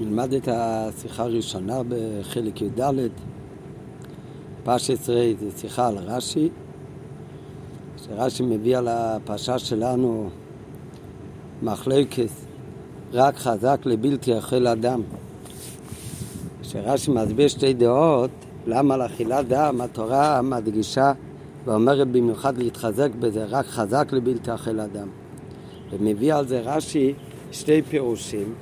נלמד את השיחה הראשונה בחלק י"ד, פרש עשרה זה שיחה על רש"י, שרש"י מביא על הפרשה שלנו מחלקת רק חזק לבלתי אכל אדם. שרש"י מסביר שתי דעות למה על אכילת דם התורה מדגישה ואומרת במיוחד להתחזק בזה רק חזק לבלתי אכל אדם. ומביא על זה רש"י שתי פירושים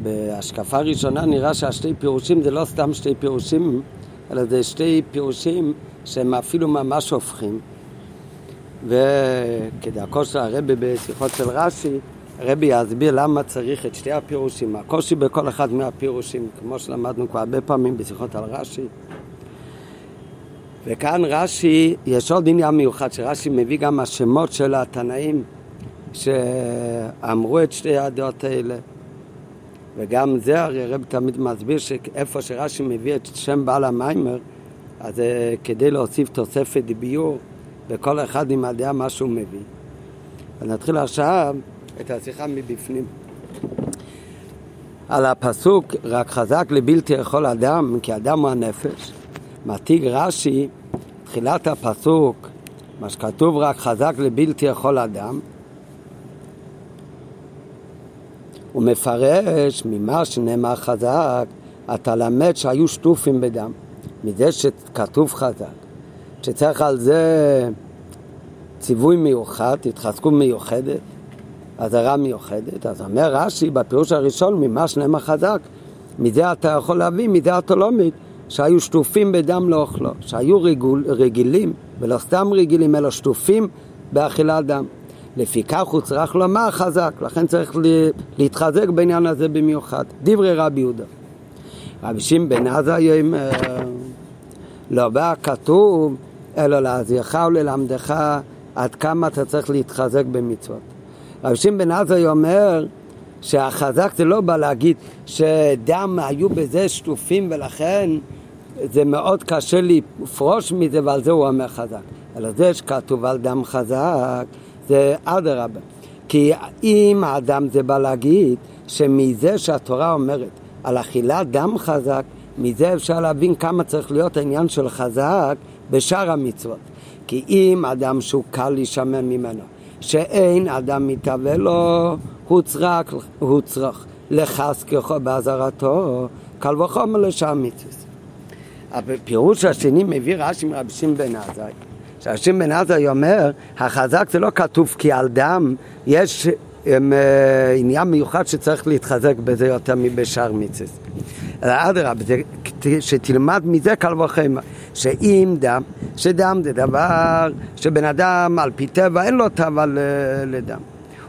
ובהשקפה ראשונה נראה שהשתי פירושים זה לא סתם שתי פירושים, אלא זה שתי פירושים שהם אפילו ממש הופכים. וכדרכו של הרבי בשיחות של רש"י, הרבי יסביר למה צריך את שתי הפירושים, הקושי בכל אחד מהפירושים, כמו שלמדנו כבר הרבה פעמים בשיחות על רש"י. וכאן רש"י, יש עוד עניין מיוחד, שרש"י מביא גם השמות של התנאים שאמרו את שתי הדעות האלה. וגם זה הרי הרב תמיד מסביר שאיפה שרש"י מביא את שם בעל המיימר, אז זה כדי להוסיף תוספת ביור, וכל אחד עם הדעה מה שהוא מביא. אז נתחיל עכשיו את השיחה מבפנים. על הפסוק, רק חזק לבלתי יכול אדם, כי אדם הוא הנפש. מתיג רש"י, תחילת הפסוק, מה שכתוב רק חזק לבלתי יכול אדם, הוא מפרש ממה שנאמר חזק, אתה למד שהיו שטופים בדם, מזה שכתוב חזק, שצריך על זה ציווי מיוחד, התחזקות מיוחדת, אזהרה מיוחדת, אז אומר רש"י בפירוש הראשון ממה שנאמר חזק, מזה אתה יכול להביא, מזה אתה לומד, שהיו שטופים בדם לאוכלו, שהיו רגול, רגילים, ולא סתם רגילים, אלא שטופים באכילת דם. לפיכך הוא צריך לומר חזק, לכן צריך להתחזק בעניין הזה במיוחד. דברי רבי יהודה. רבי שמעון בן עזאי אומר, לא בא כתוב, אלא להזירך וללמדך עד כמה אתה צריך להתחזק במצוות. רבי שמעון בן עזאי אומר שהחזק זה לא בא להגיד שדם היו בזה שטופים ולכן זה מאוד קשה לפרוש מזה ועל זה הוא אומר חזק. אלא זה שכתוב על דם חזק זה אדרבה. כי אם האדם זה בא להגיד שמזה שהתורה אומרת על אכילת דם חזק, מזה אפשר להבין כמה צריך להיות העניין של חזק בשאר המצוות. כי אם אדם שהוא קל להישמר ממנו, שאין אדם מתהווה לו, הוא צריך, הוא צריך לחזקו באזהרתו, קל וחומר לשאר מצוות. הפירוש השני מביא רש"י שמעון בן עזאי שהשם בן עזאי אומר, החזק זה לא כתוב כי על דם יש הם, אה, עניין מיוחד שצריך להתחזק בזה יותר מבשאר מצווה. אלא אדרבה, שתלמד מזה קל וחמר, שאם דם, שדם זה דבר שבן אדם על פי טבע אין לו טבע לדם.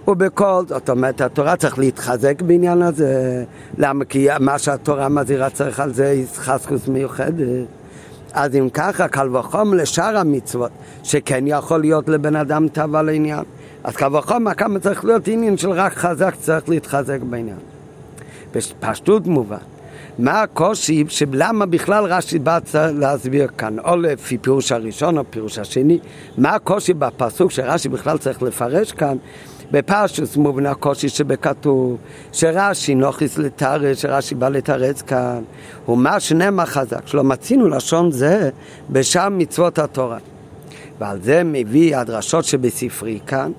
ובכל זאת אומרת, התורה צריך להתחזק בעניין הזה. למה? כי מה שהתורה מזהירה צריך על זה חסקוס מיוחדת. אז אם ככה, קל וחום לשאר המצוות, שכן יכול להיות לבן אדם טבע לעניין. אז קל וחום, כמה צריך להיות עניין של רק חזק, צריך להתחזק בעניין. בפשטות מובן. מה הקושי, שלמה בכלל רש"י בא להסביר כאן, או לפי פירוש הראשון או פירוש השני, מה הקושי בפסוק שרש"י בכלל צריך לפרש כאן, בפרשוס מובן הקושי שבכתוב, שרש"י נוכיס לתרץ, שרש"י בא לתרץ כאן, ומה שנאמר חזק, שלא מצינו לשון זה בשאר מצוות התורה. ועל זה מביא הדרשות שבספרי כאן,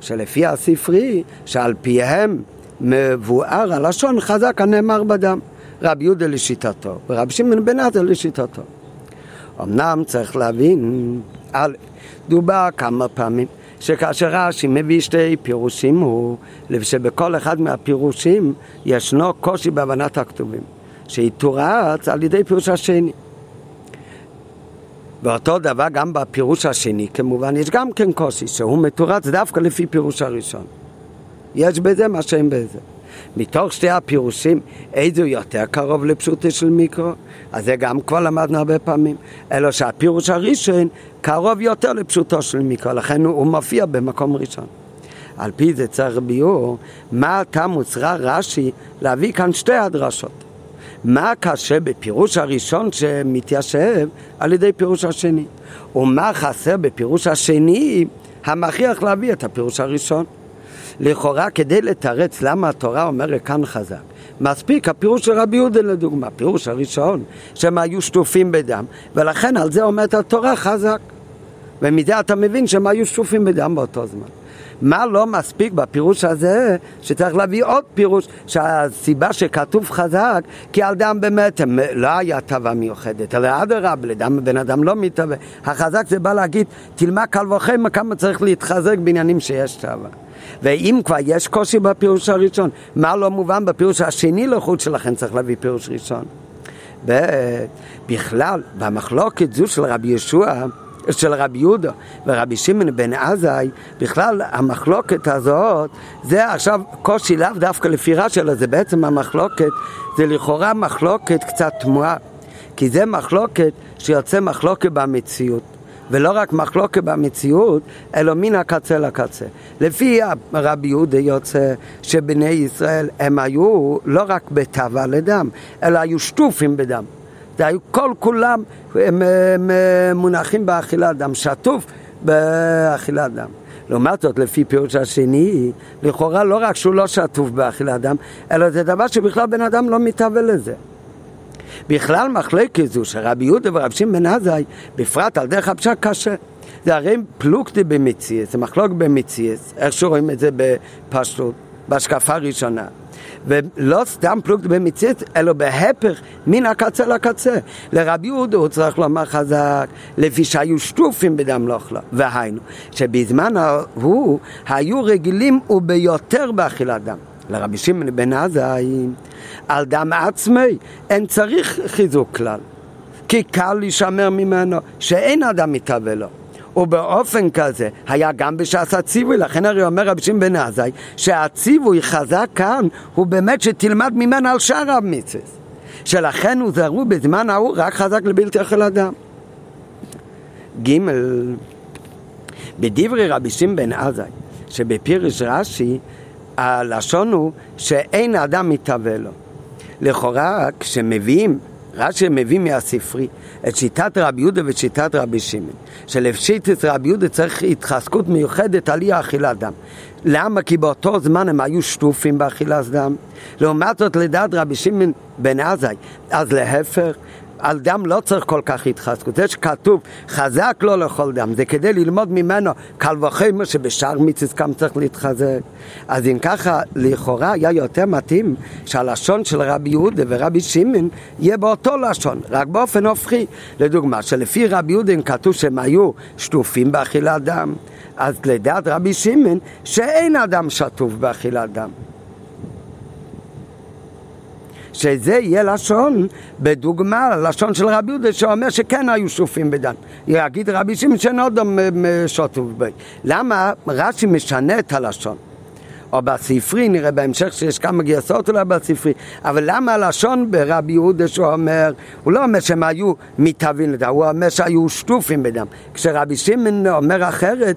שלפי הספרי, שעל פיהם מבואר הלשון חזק הנאמר בדם. רבי יהודה לשיטתו, ורבי שמעון בן עזר לשיטתו. אמנם צריך להבין, דובר כמה פעמים שכאשר רש"י מביא שתי פירושים הוא שבכל אחד מהפירושים ישנו קושי בהבנת הכתובים שיתורץ על ידי פירוש השני. ואותו דבר גם בפירוש השני כמובן יש גם כן קושי שהוא מתורץ דווקא לפי פירוש הראשון. יש בזה מה שאין בזה מתוך שתי הפירושים, איזה יותר קרוב לפשוטו של מיקרו? אז זה גם כבר למדנו הרבה פעמים. אלא שהפירוש הראשון קרוב יותר לפשוטו של מיקרו, לכן הוא, הוא מופיע במקום ראשון. על פי זה צריך ביור, מה אתה מוצרה רש"י להביא כאן שתי הדרשות. מה קשה בפירוש הראשון שמתיישב על ידי פירוש השני, ומה חסר בפירוש השני המכריח להביא את הפירוש הראשון. לכאורה כדי לתרץ למה התורה אומרת כאן חזק, מספיק הפירוש של רבי יהודה לדוגמה, הפירוש הראשון, שהם היו שטופים בדם, ולכן על זה אומרת התורה חזק. ומזה אתה מבין שהם היו שטופים בדם באותו זמן. מה לא מספיק בפירוש הזה, שצריך להביא עוד פירוש, שהסיבה שכתוב חזק, כי על דם באמת לא היה טבע מיוחדת, אלא אדרבה, לדם בן אדם לא מתהווה. החזק זה בא להגיד, תלמד קל וחמר כמה צריך להתחזק בעניינים שיש טבע. ואם כבר יש קושי בפירוש הראשון, מה לא מובן בפירוש השני לחוץ שלכם צריך להביא פירוש ראשון. בכלל, במחלוקת זו של רבי ישוע, של רבי יהודה ורבי שמעון בן עזאי, בכלל המחלוקת הזאת, זה עכשיו קושי לאו דווקא לפי רש"י, אלא זה בעצם המחלוקת, זה לכאורה מחלוקת קצת תמוהה, כי זה מחלוקת שיוצא מחלוקת במציאות. ולא רק מחלוקת במציאות, אלא מן הקצה לקצה. לפי רבי יהודה יוצא שבני ישראל הם היו לא רק בטבע לדם, אלא היו שטופים בדם. זה היו כל כולם הם, הם, מונחים באכילת דם, שטוף באכילת דם. לעומת זאת, לפי פירוש השני, לכאורה לא רק שהוא לא שטוף באכילת דם, אלא זה דבר שבכלל בן אדם לא מתהווה לזה. בכלל מחלקת זו שרבי יהודה ורבי שמעון בן עזאי, בפרט על דרך הפשט קשה. זה הרי פלוגתא במציאס, זה מחלוק במציאס, איך שרואים את זה בפשטות, בהשקפה הראשונה. ולא סתם פלוגתא במציאות, אלא בהפך, מן הקצה לקצה. לרבי יהודה הוא צריך לומר חזק, לפי שהיו שטופים בדם לא אכלה. והיינו, שבזמן ההוא היו רגילים וביותר באכילת דם. לרבי שמעון בן עזאי, על דם עצמי, אין צריך חיזוק כלל. כי קל להישמר ממנו, שאין אדם מתהווה לו. ובאופן כזה היה גם בשעת הציווי, לכן הרי אומר רבי שמעון בן עזאי שהציווי חזק כאן הוא באמת שתלמד ממנו על שאר המצווה שלכן זרו בזמן ההוא רק חזק לבלתי אכל אדם. ג' בדברי רבי שמעון בן עזאי שבפירש רש"י הלשון הוא שאין אדם מתהווה לו. לכאורה כשמביאים רש"י מביא מהספרי את שיטת רבי יהודה ואת שיטת רבי שמעון, שלפשיטת רבי יהודה צריך התחזקות מיוחדת על אי אכילת דם. למה? כי באותו זמן הם היו שטופים באכילת דם. לעומת זאת לדעת רבי שמעון בן עזאי, אז להפך, על דם לא צריך כל כך התחזקות. זה שכתוב חזק לא לאכול דם, זה כדי ללמוד ממנו קל וחמר שבשאר מיציס גם צריך להתחזק. אז אם ככה, לכאורה היה יותר מתאים שהלשון של רבי יהודה ורבי שמעון יהיה באותו לשון, רק באופן הופכי. לדוגמה, שלפי רבי יהודה כתוב שהם היו שטופים באכילת דם, אז לדעת רבי שמעון שאין אדם שטוף באכילת דם. שזה יהיה לשון בדוגמה לשון של רבי יהודה שאומר שכן היו שופים בדם. יגיד רבי שמעון שאין עוד שוטוף בי. למה רש"י משנה את הלשון? או בספרי, נראה בהמשך שיש כמה גייסות אולי בספרי, אבל למה הלשון ברבי יהודה שהוא אומר, הוא לא אומר שהם היו מתהווים לדם, הוא אומר שהיו שטופים בדם. כשרבי שמעון אומר אחרת,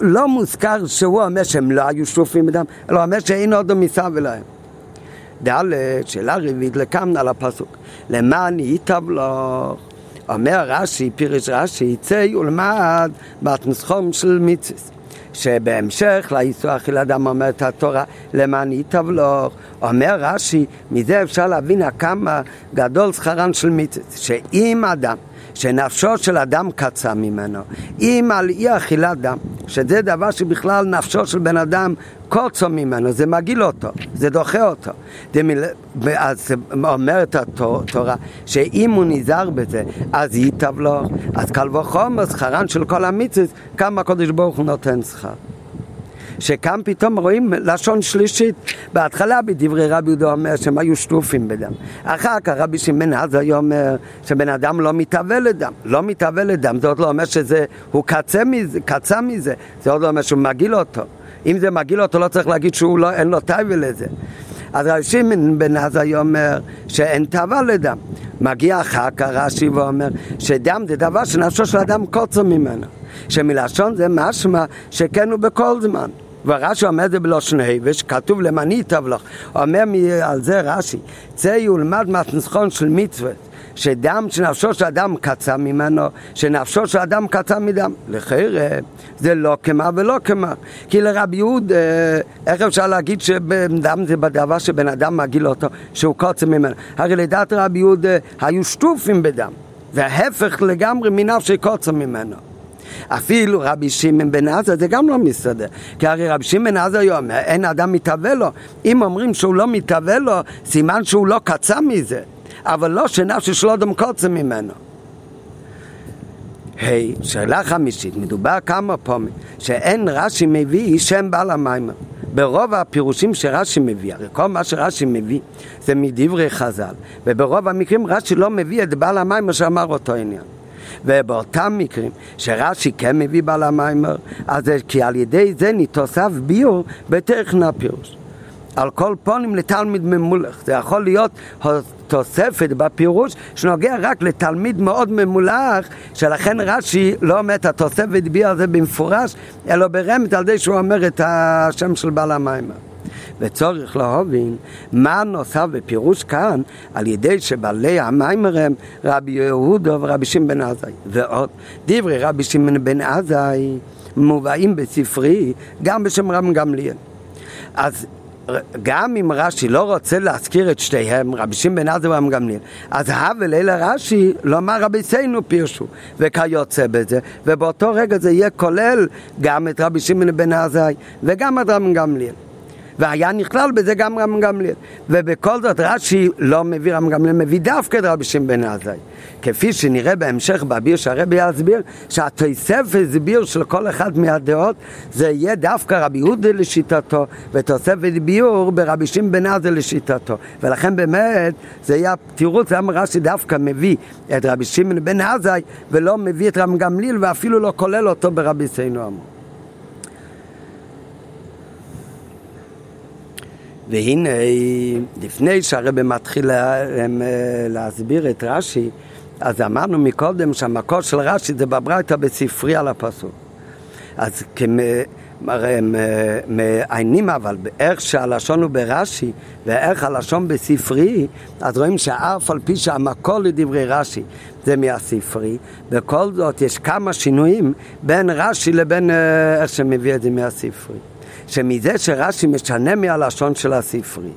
לא מוזכר שהוא אומר שהם לא היו שטופים בדם, אלא אומר שאין עוד מסביב להם. ד' שאלה רביעית לקמנה על הפסוק למען ייטב לך אומר רש"י, פירש רש"י, צא ולמד בתנסחום של מיציס שבהמשך לאיסור אכיל אדם אומרת התורה למען ייטב לך אומר רש"י, מזה אפשר להבין כמה גדול שכרן של מיציס שאם אדם שנפשו של אדם קצה ממנו, אם על אי אכילת דם, שזה דבר שבכלל נפשו של בן אדם קוצו ממנו, זה מגעיל אותו, זה דוחה אותו. אז אומרת התורה, שאם הוא נזהר בזה, אז ייטב לו, אז קל וחומר, שכרן של כל המצוות, כמה הקדוש ברוך הוא נותן שכר. שכאן פתאום רואים לשון שלישית. בהתחלה בדברי רבי יהודה אומר שהם היו שטופים בדם. אחר כך רבי שמעון עזאי אומר שבן אדם לא מתהווה לדם. לא מתהווה לדם, זה עוד לא אומר שזה, הוא קצה מזה, קצה מזה, זה עוד לא אומר שהוא מגעיל אותו. אם זה מגעיל אותו לא צריך להגיד שהוא לא, אין לו טייבל לזה. אז רבי שמעון בן עזאי אומר שאין תאווה לדם. מגיע אחר כך רש"י ואומר שדם זה דבר שנפשו של אדם קוצר ממנו. שמלשון זה משמע שכן הוא בכל זמן. ורש"י אומר זה בלושן היבש, כתוב למעני תבלוך. אומר על זה רש"י, צא ולמד מהתנסחון של מצוות, שדם שנפשו של אדם קצה ממנו, שנפשו של אדם קצה מדם. לחיר זה לא כמה ולא כמה. כי לרבי יהוד, איך אפשר להגיד שדם זה בדבר שבן אדם מגיל אותו, שהוא קוצה ממנו? הרי לדעת רבי יהוד היו שטופים בדם. וההפך לגמרי מנפשי קוצה ממנו. אפילו רבי שמעון בן עזה זה גם לא מסתדר כי הרי רבי שמעון בן עזה אומר אין אדם מתהווה לו אם אומרים שהוא לא מתהווה לו סימן שהוא לא קצה מזה אבל לא שנפש שלו אדם קוצה ממנו. היי, hey, שאלה חמישית, מדובר כמה פעמים שאין רש"י מביא שם בעל המיימר ברוב הפירושים שרש"י מביא, הרי כל מה שרש"י מביא זה מדברי חז"ל וברוב המקרים רש"י לא מביא את בעל המיימר שאמר אותו עניין. ובאותם מקרים שרש"י כן מביא בעל המיימר, אז כי על ידי זה נתוסף ביור בטכנה הפירוש. על כל פונים לתלמיד ממולך. זה יכול להיות תוספת בפירוש שנוגע רק לתלמיד מאוד ממולך, שלכן רש"י לא אומר את התוספת ביור הזה במפורש, אלא ברמת על ידי שהוא אומר את השם של בעל המיימר. וצורך להבין מה נוסף בפירוש כאן על ידי שבעלי המים הם רבי יהודה ורבי שמעון בן עזאי ועוד דברי רבי שמעון בן עזאי מובאים בספרי גם בשם רם גמליאל אז גם אם רש"י לא רוצה להזכיר את שתיהם, רבי שמעון בן עזר ורם גמליאל, אז הבל אלה רש"י לומר רבי סיינו פירשו, וכיוצא בזה, ובאותו רגע זה יהיה כולל גם את רבי שמעון בן עזאי וגם את רם גמליאל. והיה נכלל בזה גם רם גמליאל. ובכל זאת רש"י לא מביא רם גמליאל, מביא דווקא את רבי שמעון בן עזאי. כפי שנראה בהמשך באביר שהרבי יסביר, שהתוספת הסביר של כל אחד מהדעות זה יהיה דווקא רבי יהודה לשיטתו, ותוספת ביור ברבי שמעון בן עזאי לשיטתו. ולכן באמת זה יהיה תירוץ למה רש"י דווקא מביא את רבי שמעון בן עזאי ולא מביא את רם גמליאל ואפילו לא כולל אותו ברבי סיינו אמור. והנה, לפני שהרבא מתחיל לה, להסביר את רש"י, אז אמרנו מקודם שהמקור של רש"י זה בברייתא בספרי על הפסוק. אז הם מעיינים אבל באיך שהלשון הוא ברש"י ואיך הלשון בספרי, אז רואים שאף על פי שהמקור לדברי רש"י זה מהספרי, בכל זאת יש כמה שינויים בין רש"י לבין איך שמביא את זה מהספרי. שמזה שרש"י משנה מהלשון של הספרי,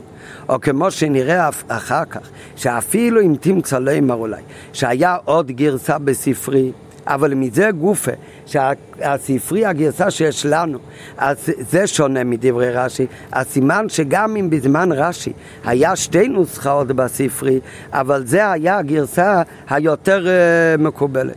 או כמו שנראה אחר כך, שאפילו אם תמצא לא יאמר אולי, שהיה עוד גרסה בספרי, אבל מזה גופה, שהספרי הגרסה שיש לנו, אז זה שונה מדברי רש"י, אז סימן שגם אם בזמן רש"י היה שתי נוסחאות בספרי, אבל זה היה הגרסה היותר uh, מקובלת.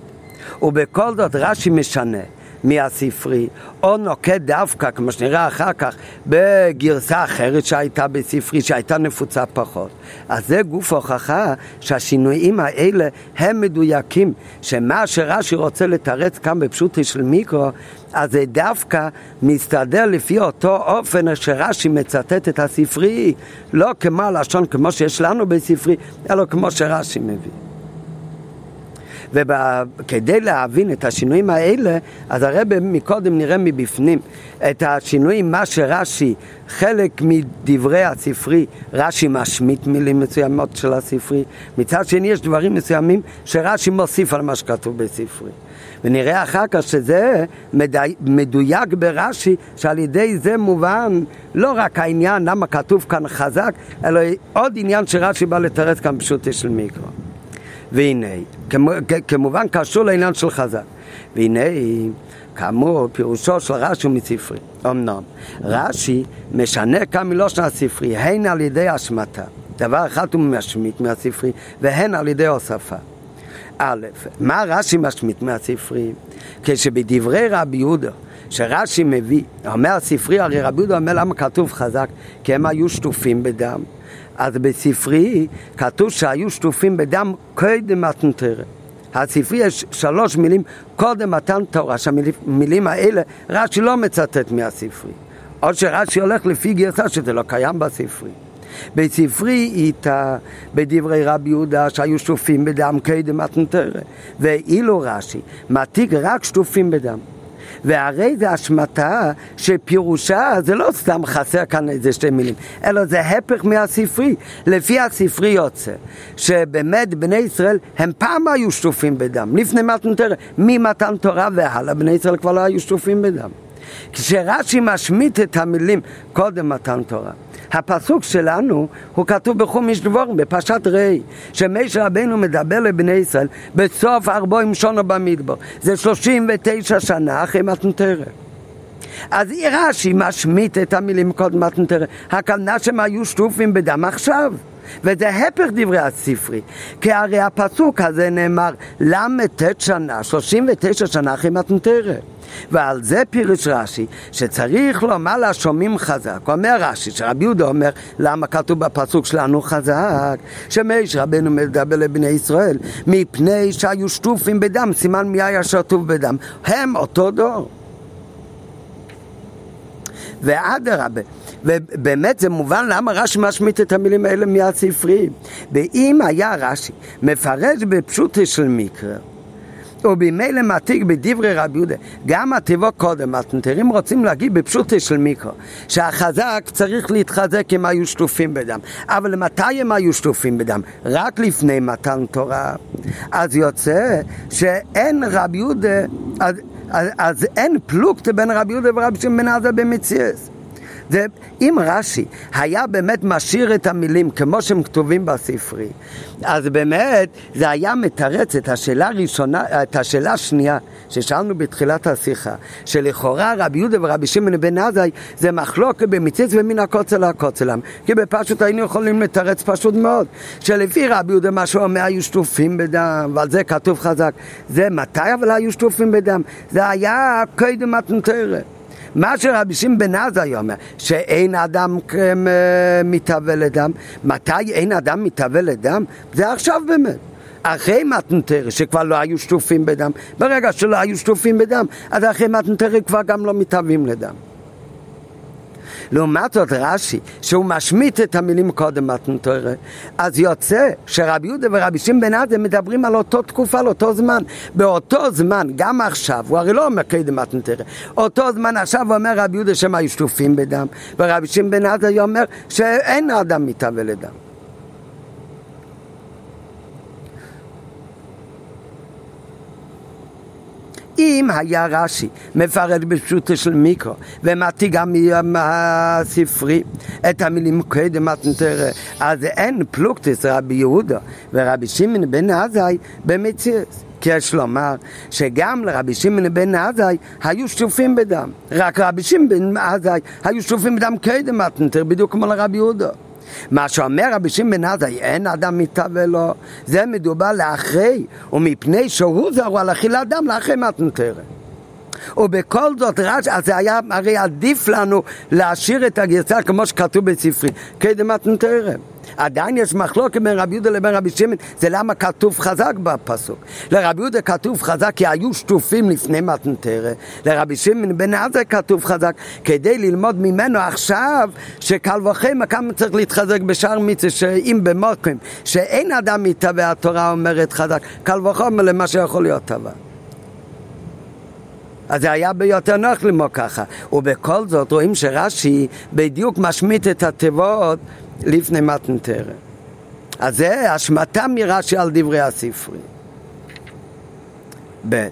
ובכל זאת רש"י משנה. מהספרי, או נוקט דווקא, כמו שנראה אחר כך, בגרסה אחרת שהייתה בספרי, שהייתה נפוצה פחות. אז זה גוף הוכחה שהשינויים האלה הם מדויקים, שמה שרש"י רוצה לתרץ כאן בפשוטי של מיקרו, אז זה דווקא מסתדר לפי אותו אופן שרש"י מצטט את הספרי, לא כמו הלשון כמו שיש לנו בספרי, אלא כמו שרש"י מביא. וכדי להבין את השינויים האלה, אז הרב מקודם נראה מבפנים את השינויים, מה שרש"י, חלק מדברי הספרי, רש"י משמיט מילים מסוימות של הספרי, מצד שני יש דברים מסוימים שרש"י מוסיף על מה שכתוב בספרי. ונראה אחר כך שזה מדויק ברש"י, שעל ידי זה מובן לא רק העניין למה כתוב כאן חזק, אלא עוד עניין שרש"י בא לתרץ כאן פשוט של מיקרו. והנה, כמובן קשור לעניין של חז"ל. והנה, כאמור, פירושו של רש"י מספרי. אמנם, רש"י משנה כאן מלושן הספרי, הן על ידי השמטה. דבר אחד הוא משמיט מהספרי, והן על ידי הוספה. א', מה רש"י משמיט מהספרי? כשבדברי רבי יהודה, שרש"י מביא, אומר הספרי, הרי רבי יהודה אומר למה כתוב חזק? כי הם היו שטופים בדם. אז בספרי כתוב שהיו שטופים בדם קודם מתן תורה. הספרי יש שלוש מילים קודם מתן תורה, שהמילים האלה רש"י לא מצטט מהספרי. או שרש"י הולך לפי גרסה שזה לא קיים בספרי. בספרי איתה בדברי רבי יהודה שהיו שטופים בדם קדם מתן תורה. ואילו רש"י מעתיק רק שטופים בדם. והרי זה השמטה שפירושה זה לא סתם חסר כאן איזה שתי מילים, אלא זה הפך מהספרי. לפי הספרי יוצא שבאמת בני ישראל הם פעם היו שטופים בדם, לפני מתן תורה, ממתן תורה והלאה בני ישראל כבר לא היו שטופים בדם. כשרש"י משמיט את המילים קודם מתן תורה הפסוק שלנו הוא כתוב בחומיש דבורים, בפרשת ראי, שמשה רבנו מדבר לבני ישראל בסוף ארבעים שונו במדבר. זה שלושים ותשע שנה אחרי מתנתרא. אז רש"י משמיט את המילים קודם מתנתרא. הכוונה שהם היו שטופים בדם עכשיו. וזה הפך דברי הספרי, כי הרי הפסוק הזה נאמר ל"ט שנה, 39 שנה אחרי מתנתרא. ועל זה פירש רש"י, שצריך לומר לשומעים חזק. אומר רש"י, שרבי יהודה אומר, למה כתוב בפסוק שלנו חזק? שמש רבנו מדבר לבני ישראל, מפני שהיו שטופים בדם, סימן מי היה שטוף בדם. הם אותו דור. ואדרבה, ובאמת זה מובן למה רש"י משמיט את המילים האלה מהספרי. ואם היה רש"י מפרש בפשוטו של מקרא ובמילא מעתיק בדברי רבי יהודה, גם התיבות קודם, התנתרים רוצים להגיד בפשוטו של מיקרו, שהחזק צריך להתחזק אם היו שטופים בדם. אבל מתי הם היו שטופים בדם? רק לפני מתן תורה. אז יוצא שאין רבי יהודה, אז, אז, אין פלוגתא בין רבי יהודה ורבי שמעון בן עזה במציאס. אם רש"י היה באמת משאיר את המילים כמו שהם כתובים בספרי, אז באמת זה היה מתרץ את השאלה הראשונה, את השאלה השנייה ששאלנו בתחילת השיחה, שלכאורה רבי יהודה ורבי שמעון בן עזאי זה מחלוקת במצית ומן הקוצר לקוצלם, כי בפשוט היינו יכולים לתרץ פשוט מאוד, שלפי רבי יהודה מה שהוא אומר היו שטופים בדם, ועל זה כתוב חזק, זה מתי אבל היו שטופים בדם? זה היה קודם מתנתרת. מה שרבי שמעון עזאי אומר, שאין אדם מתהווה לדם, מתי אין אדם מתהווה לדם? זה עכשיו באמת. אחרי מתנתרא, שכבר לא היו שטופים בדם, ברגע שלא היו שטופים בדם, אז אחרי מתנתרא כבר גם לא מתהווים לדם. לעומת זאת רש"י, שהוא משמיט את המילים קודם מתנתרא, אז יוצא שרבי יהודה ורבי שמעון בן עדה מדברים על אותו תקופה, על אותו זמן. באותו זמן, גם עכשיו, הוא הרי לא אומר קודם מתנתרא, אותו זמן עכשיו אומר רבי יהודה שהם היו שטופים בדם, ורבי שמעון בן עדה אומר שאין אדם מתהווה לדם. אם היה רש"י מפרט בפשוטו של מיקרו ומעתיק גם מהספרי את המילים קודם מתנתרא אז אין פלוגתס רבי יהודה ורבי שמעון בן עזאי במציאות. כי יש לומר שגם לרבי שמעון בן עזאי היו שטופים בדם. רק רבי שמעון בן עזאי היו שטופים בדם קודם מתנתרא בדיוק כמו לרבי יהודה מה שאומר רבי שמעון בן עזאי, אין אדם מתהווה לו, זה מדובר לאחרי, ומפני שהוא זרו על אכילת דם לאחרי מתנתרת. ובכל זאת רש, אז זה היה הרי עדיף לנו להשאיר את הגרסה כמו שכתוב בספרי, כדמת נתרם. עדיין יש מחלוקת בין רבי יהודה לבין רבי שמעון, זה למה כתוב חזק בפסוק. לרבי יהודה כתוב חזק כי היו שטופים לפני מתנתרא, לרבי שמעון בן עזה כתוב חזק כדי ללמוד ממנו עכשיו שקל וחמא כמה צריך להתחזק בשאר מצווה שאם במוקרים שאין אדם מתהווה התורה אומרת חזק, קל וחומר למה שיכול להיות טבע. אז זה היה ביותר נוח ללמוד ככה. ובכל זאת רואים שרש"י בדיוק משמיט את התיבות לפני מתנתרא. אז זה השמטה מרש"י על דברי הספרי. ב.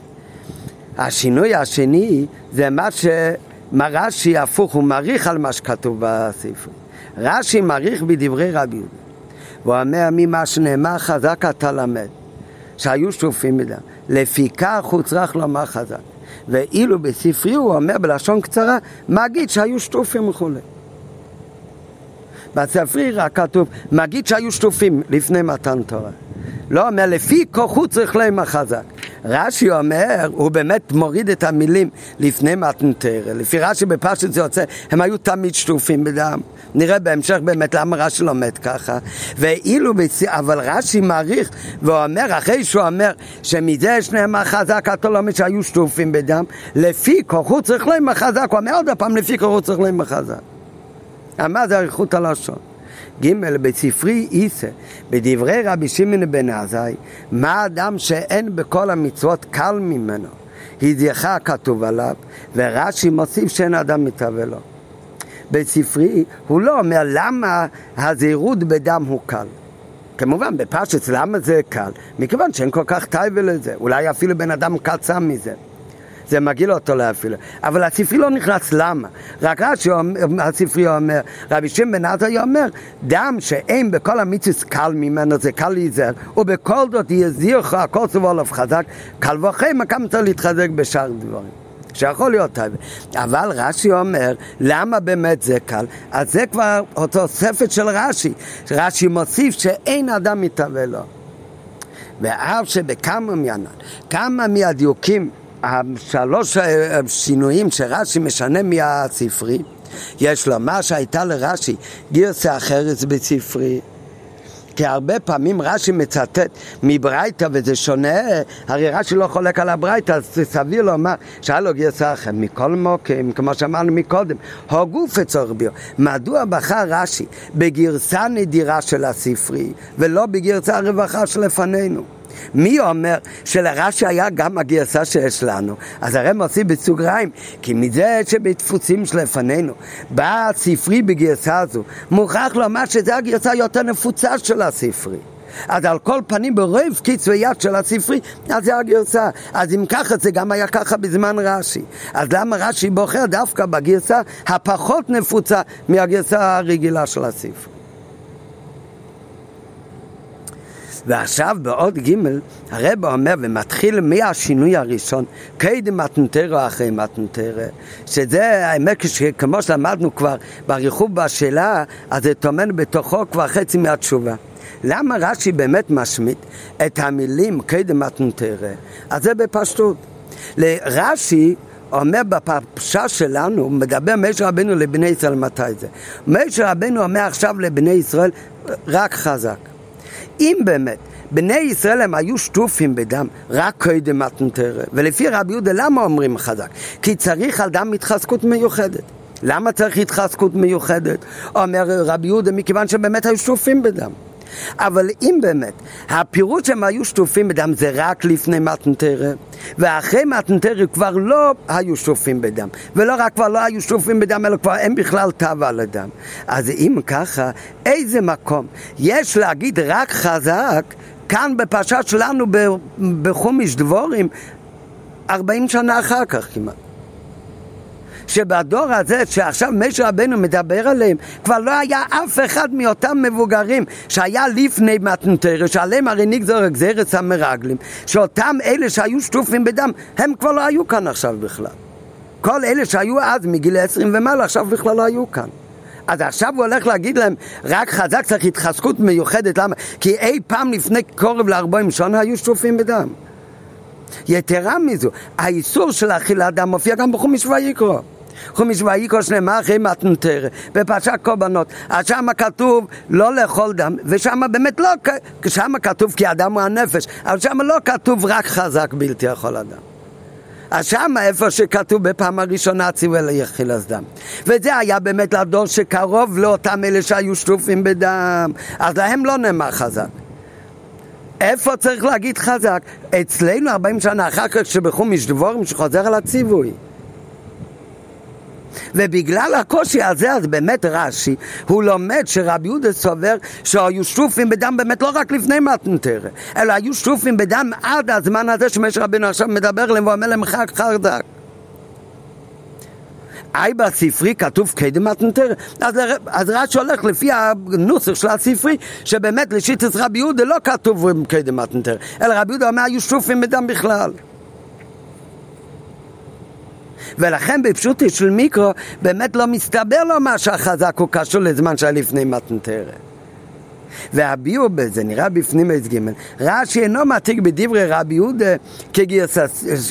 השינוי השני זה מה ש... מה רש"י הפוך, הוא מעריך על מה שכתוב בספרי. רש"י מעריך בדברי רבי יהודה. הוא אומר ממה שנאמר חזק אתה למד, שהיו שטופים מדם. לפיכך הוא צריך לומר חזק. ואילו בספרי הוא אומר בלשון קצרה, מגיד שהיו שטופים וכולי. בספרי רק כתוב, מגיד שהיו שטופים לפני מתן תורה. לא אומר, לפי כוחו צריך להם החזק. רש"י אומר, הוא באמת מוריד את המילים לפני מתן תורה. לפי רש"י בפשט זה יוצא, הם היו תמיד שטופים בדם. נראה בהמשך באמת למה רש"י לומד ככה. ואילו. אבל רש"י מעריך ואומר, אחרי שהוא אומר שמזה שניהם החזק התולמת שהיו שטופים בדם, לפי כוחו צריך להם החזק, הוא אומר עוד פעם, לפי כוחו צריך להם החזק. מה זה אריכות הלשון? ג' בספרי איסה, בדברי רבי שמעון בן עזאי, מה אדם שאין בכל המצוות קל ממנו? הידיעך כתוב עליו, ורש"י מוסיף שאין אדם מתהווה לו. בספרי הוא לא אומר למה הזהירות בדם הוא קל. כמובן, בפשט למה זה קל? מכיוון שאין כל כך טייבה לזה, אולי אפילו בן אדם קצר מזה. זה מגעיל אותו להפעיל. אבל הספרי לא נכנס, למה? רק רש"י, הספרי אומר, רבי שמעון בן עזריה אומר, דם שאין בכל המצווה קל ממנו, זה קל להיזהר, ובכל זאת יזירך הכל סבו עליו חזק, קל וחמא כמה צריך להתחזק בשאר דברים. שיכול להיות. אבל רש"י אומר, למה באמת זה קל? אז זה כבר תוספת של רש"י. רש"י מוסיף שאין אדם מתהווה לו. ואף שבכמה מענן, כמה מהדיוקים השלוש שינויים שרש"י משנה מהספרי, יש לומר שהייתה לרש"י גרסה אחרת בספרי. כי הרבה פעמים רש"י מצטט מברייתא וזה שונה, הרי רש"י לא חולק על הברייתא, אז סביר לומר שהיה לו גרסה אחרת. מכל מוקים, כמו שאמרנו מקודם, הגוף אצורך ביו. מדוע בחר רש"י בגרסה נדירה של הספרי ולא בגרסה הרווחה שלפנינו? מי אומר שלרש"י היה גם הגרסה שיש לנו? אז הרי מוסיף בסוגריים, כי מזה שבדפוסים שלפנינו בא הספרי בגרסה הזו, מוכרח לומר שזו הגרסה היותר נפוצה של הספרי. אז על כל פנים ברוב קצבי יד של הספרי, אז זה הגרסה. אז אם ככה זה גם היה ככה בזמן רש"י. אז למה רש"י בוחר דווקא בגרסה הפחות נפוצה מהגרסה הרגילה של הספרי? ועכשיו בעוד ג' הרב אומר ומתחיל מהשינוי הראשון קדם מתנתרא או אחרי מתנתרא שזה האמת כמו שלמדנו כבר בריחוב בשאלה אז זה טומן בתוכו כבר חצי מהתשובה למה רש"י באמת משמיט את המילים קדם מתנתרא? אז זה בפשטות לרש"י אומר בפרשה שלנו, מדבר משה רבנו לבני ישראל מתי זה. משה רבנו אומר עכשיו לבני ישראל רק חזק. אם באמת בני ישראל הם היו שטופים בדם רק קודם מתנתרא, ולפי רבי יהודה למה אומרים חזק? כי צריך על דם התחזקות מיוחדת. למה צריך התחזקות מיוחדת? אומר רבי יהודה מכיוון שבאמת היו שטופים בדם. אבל אם באמת הפירוט שהם היו שטופים בדם זה רק לפני מתנתרא ואחרי מתנתרא כבר לא היו שטופים בדם ולא רק כבר לא היו שטופים בדם אלא כבר אין בכלל תו על הדם. אז אם ככה איזה מקום? יש להגיד רק חזק כאן בפרשה שלנו בחומיש דבורים ארבעים שנה אחר כך כמעט שבדור הזה שעכשיו משה רבנו מדבר עליהם כבר לא היה אף אחד מאותם מבוגרים שהיה לפני מתנתרא שעליהם הרי נגזר גזירת המרגלים שאותם אלה שהיו שטופים בדם הם כבר לא היו כאן עכשיו בכלל כל אלה שהיו אז מגיל עשרים ומעלה עכשיו בכלל לא היו כאן אז עכשיו הוא הולך להגיד להם, רק חזק צריך התחזקות מיוחדת, למה? כי אי פעם לפני קורב לארבעים שנה היו שטופים בדם. יתרה מזו, האיסור של אכילת דם מופיע גם בחומיש ויקרו. חומיש ויקרו שנאמר אחרי מתנתר, בפרשת קורבנות. אז שם כתוב לא לאכול דם, ושם באמת לא, שם כתוב כי הדם הוא הנפש, אבל שם לא כתוב רק חזק בלתי יכול אדם. אז שם איפה שכתוב בפעם הראשונה ציווי ליחילס דם. וזה היה באמת לדור שקרוב לאותם אלה שהיו שטופים בדם, אז להם לא נאמר חזק. איפה צריך להגיד חזק? אצלנו 40 שנה אחר כך שבחומיש דבורים שחוזר על הציווי. ובגלל הקושי הזה, אז באמת רש"י, הוא לומד שרבי יהודה סובר שהיו שטופים בדם באמת לא רק לפני מתנתרא, אלא היו שטופים בדם עד הזמן הזה שמשה רבינו עכשיו מדבר אליהם ואומר להם חג חרדק. אי בספרי כתוב קדם מתנתרא, אז, אז רש"י הולך לפי הנוסח של הספרי, שבאמת לשיטת רבי יהודה לא כתוב קדם מתנתרא, אלא רבי יהודה אומר היו שטופים בדם בכלל. ולכן בפשוטי של מיקרו באמת לא מסתבר לו מה שהחזק הוא קשור לזמן שהיה לפני מתנתרא. והביאו בזה, נראה בפנים עץ ג', רש"י אינו מעתיק בדברי רבי יהודה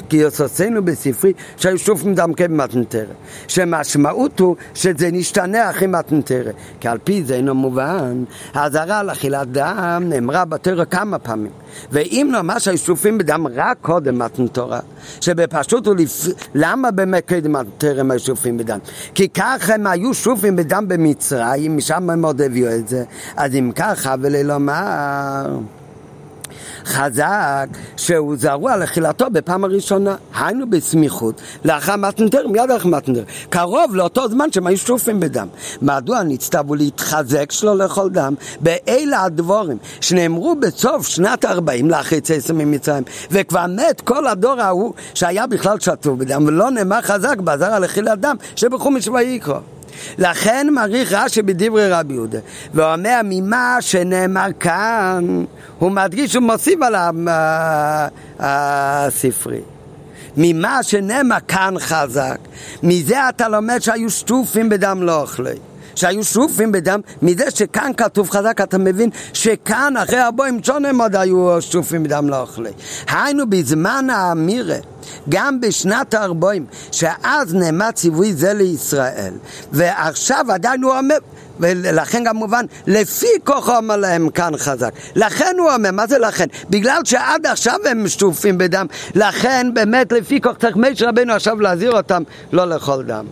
כגרסוסינו בספרי שהיו שוב מדמקי במתנתרא. שמשמעות הוא שזה נשתנה אחרי מתנתרא. כי על פי זה אינו מובן, האזהרה על אכילת דם נאמרה בתרא כמה פעמים. ואם נאמר שהיו שופים בדם רק קודם מתנתורה, שבפשוט הוא לפ... למה באמת קודם היו שופים בדם? כי ככה הם היו שופים בדם במצרים, משם הם עוד הביאו את זה. אז אם ככה וללומר חזק שהוא זרוע לחילתו בפעם הראשונה, היינו בסמיכות לאחר מתנתר, מיד אחר מתנתר, קרוב לאותו זמן שהם היו שטופים בדם. מדוע נצטוו להתחזק שלו לכל דם? באלה הדבורים שנאמרו בסוף שנת 40 לאחרי צאצא ממצרים, וכבר מת כל הדור ההוא שהיה בכלל שטוף בדם, ולא נאמר חזק בעזרה לחילת דם שבחומש ויקרא. לכן מעריך רש"י בדברי רבי יהודה, ואומר ממה שנאמר כאן, הוא מדגיש ומוסיף על הספרי. ממה שנאמר כאן חזק, מזה אתה לומד שהיו שטופים בדם לא אוכלי. שהיו שרופים בדם, מזה שכאן כתוב חזק, אתה מבין שכאן אחרי ארבעים שונים עוד היו שרופים בדם לא אוכלי. היינו בזמן האמירה, גם בשנת הארבעים, שאז נאמר ציווי זה לישראל, ועכשיו עדיין הוא אומר... ולכן גם מובן, לפי כוחו אומר להם כאן חזק. לכן הוא אומר, מה זה לכן? בגלל שעד עכשיו הם שטופים בדם, לכן באמת לפי כוח צריך מי רבנו עכשיו להזהיר אותם לא לאכול דם.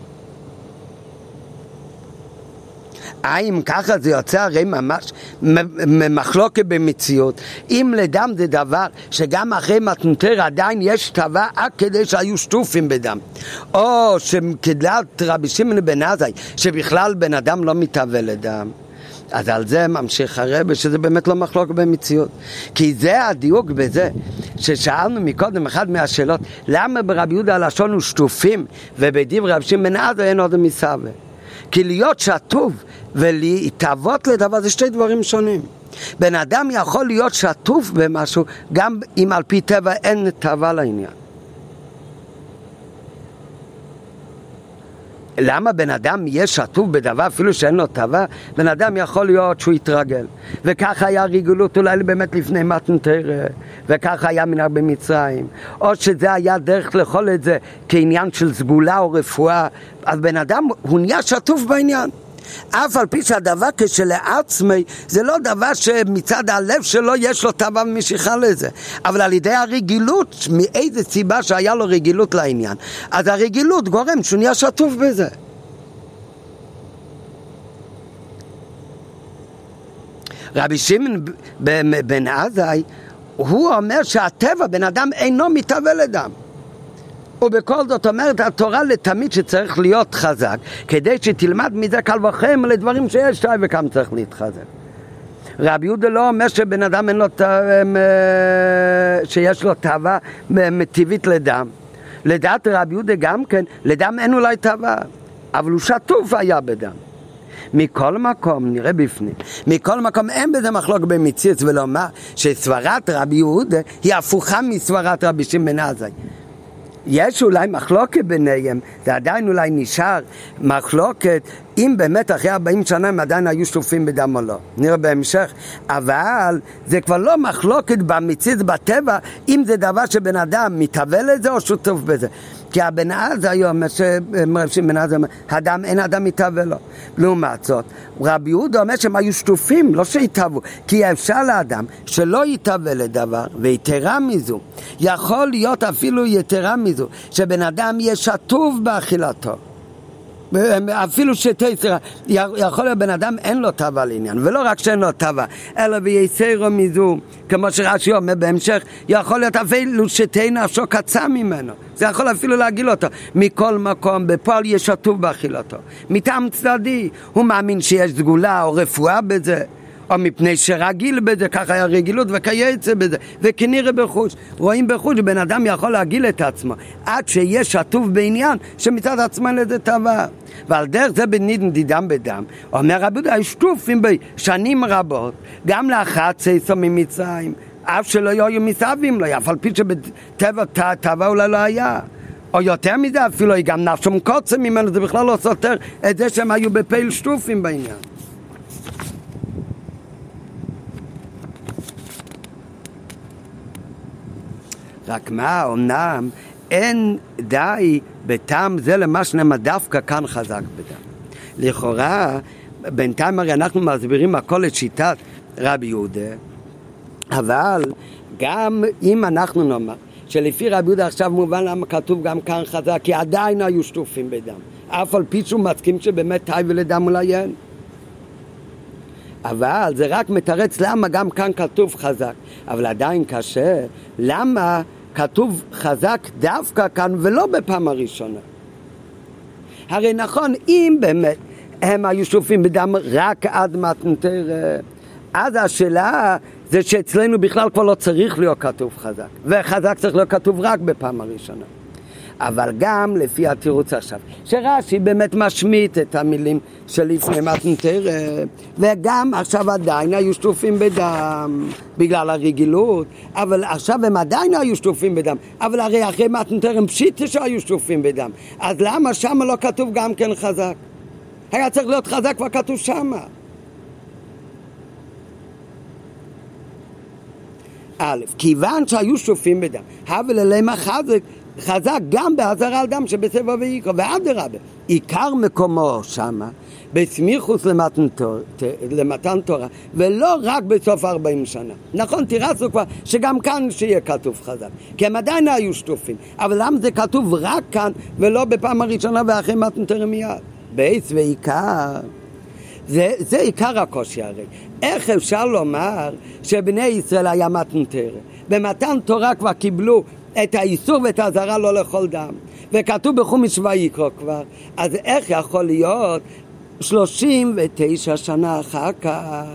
האם ככה זה יוצא הרי ממש מחלוקת במציאות. אם לדם זה דבר שגם אחרי מתנותר עדיין יש טבע עד כדי שהיו שטופים בדם. או שכדלת רבי שמעון בן עזאי, שבכלל בן אדם לא מתהווה לדם. אז על זה ממשיך הרבה, שזה באמת לא מחלוקת במציאות. כי זה הדיוק בזה, ששאלנו מקודם, אחת מהשאלות, למה ברבי יהודה הלשון הוא שטופים, ובדברי רבי שמעון בן עזאי אין עוד מסווה. כי להיות שטוף ולהתאבות לדבר זה שתי דברים שונים. בן אדם יכול להיות שטוף במשהו גם אם על פי טבע אין תאווה לעניין. למה בן אדם יהיה שטוף בדבר אפילו שאין לו תאווה? בן אדם יכול להיות שהוא יתרגל. וככה היה ריגולות אולי באמת לפני מתנתרא, וככה היה מנהג במצרים. או שזה היה דרך לאכול את זה כעניין של סגולה או רפואה. אז בן אדם הוא נהיה שטוף בעניין. אף על פי שהדבר כשלעצמי זה לא דבר שמצד הלב שלו יש לו תאווה ומשיכה לזה אבל על ידי הרגילות, מאיזה סיבה שהיה לו רגילות לעניין אז הרגילות גורם שהוא נהיה שטוף בזה. רבי שמעון בן עזאי הוא אומר שהטבע בן אדם אינו מתהווה לדם ובכל זאת אומרת התורה לתמיד שצריך להיות חזק, כדי שתלמד מזה קל וחם לדברים שיש שי וכמה צריך להתחזק. רבי יהודה לא אומר שבן אדם אין לו, שיש לו תאווה טבעית לדם. לדעת רבי יהודה גם כן, לדם אין אולי תאווה, אבל הוא שטוף היה בדם. מכל מקום, נראה בפנים, מכל מקום אין בזה מחלוק במציאות ולומר שסברת רבי יהודה היא הפוכה מסברת רבי שמעון עזאי. יש אולי מחלוקת ביניהם, זה עדיין אולי נשאר מחלוקת אם באמת אחרי 40 שנה הם עדיין היו שטופים בדם או לא, נראה בהמשך, אבל זה כבר לא מחלוקת במציאות בטבע אם זה דבר שבן אדם מתהווה לזה או שותף בזה כי הבן עזה היום, רב שמעון עזה הדם אין אדם מתהווה לו. לעומת זאת, רבי יהודה אומר שהם היו שטופים, לא שהתהוו, כי אפשר לאדם שלא יתהווה לדבר, ויתרה מזו, יכול להיות אפילו יתרה מזו, שבן אדם יהיה שטוף באכילתו. אפילו שתסרה, יכול להיות בן אדם אין לו תאווה לעניין, ולא רק שאין לו תאווה, אלא וייסרו מזו, כמו שרש"י אומר בהמשך, יכול להיות אפילו שתהי נפשו קצה ממנו, זה יכול אפילו להגיל אותו. מכל מקום, בפועל יש עטוב באכילתו. מטעם צדדי, הוא מאמין שיש סגולה או רפואה בזה. או מפני שרגיל בזה, ככה היה רגילות וכייצא בזה, וכנראה בחוש. רואים בחוש, בן אדם יכול להגיל את עצמו, עד שיהיה שטוף בעניין שמצד עצמו אין לזה טבע. ועל דרך זה בנידן דידם בדם, אומר רבי יהודה, שטופים בשנים רבות, גם לאחר צייסו ממצרים, אף שלא היו מסביבים לו, אף על פי שבטבע טבע אולי לא היה. או יותר מזה אפילו, גם נפשום קוצם ממנו, זה בכלל לא סותר את זה שהם היו בפייל שטופים בעניין. רק מה, אמנם אין די בטעם זה למה שנאמר דווקא כאן חזק בדם. לכאורה, בינתיים הרי אנחנו מסבירים הכל את שיטת רבי יהודה, אבל גם אם אנחנו נאמר שלפי רבי יהודה עכשיו מובן למה כתוב גם כאן חזק, כי עדיין היו שטופים בדם, אף על פי שהוא מסכים שבאמת תאי ולדם אולי אין. אבל זה רק מתרץ למה גם כאן כתוב חזק, אבל עדיין קשה, למה כתוב חזק דווקא כאן ולא בפעם הראשונה? הרי נכון, אם באמת הם היו שופים בדם רק עד מתנתר, אז השאלה זה שאצלנו בכלל כבר לא צריך להיות כתוב חזק, וחזק צריך להיות כתוב רק בפעם הראשונה. אבל גם לפי התירוץ עכשיו, שרש"י באמת משמיט את המילים שלפני מתנתר, וגם עכשיו עדיין היו שטופים בדם בגלל הרגילות, אבל עכשיו הם עדיין היו שטופים בדם, אבל הרי אחרי מתנתר הם פשיטה שהיו שטופים בדם, אז למה שם לא כתוב גם כן חזק? היה צריך להיות חזק כבר כתוב שמה. א', כיוון שהיו שופים בדם, הבל אליהם חזק, חזק גם באזהרה על דם שבסבב ויקרא, ואדרבה, עיקר מקומו שמה, בסמיכוס למתן, למתן תורה, ולא רק בסוף 40 שנה. נכון, תירצנו כבר שגם כאן שיהיה כתוב חזק, כי הם עדיין היו שטופים, אבל למה זה כתוב רק כאן ולא בפעם הראשונה ואחרי מתן תורה מיד? בייס ועיקר. זה, זה עיקר הקושי הרי. איך אפשר לומר שבני ישראל היה מתן תורה? במתן תורה כבר קיבלו את האיסור ואת האזהרה לא לאכול דם. וכתוב בחומש ויקרא כבר. אז איך יכול להיות 39 שנה אחר כך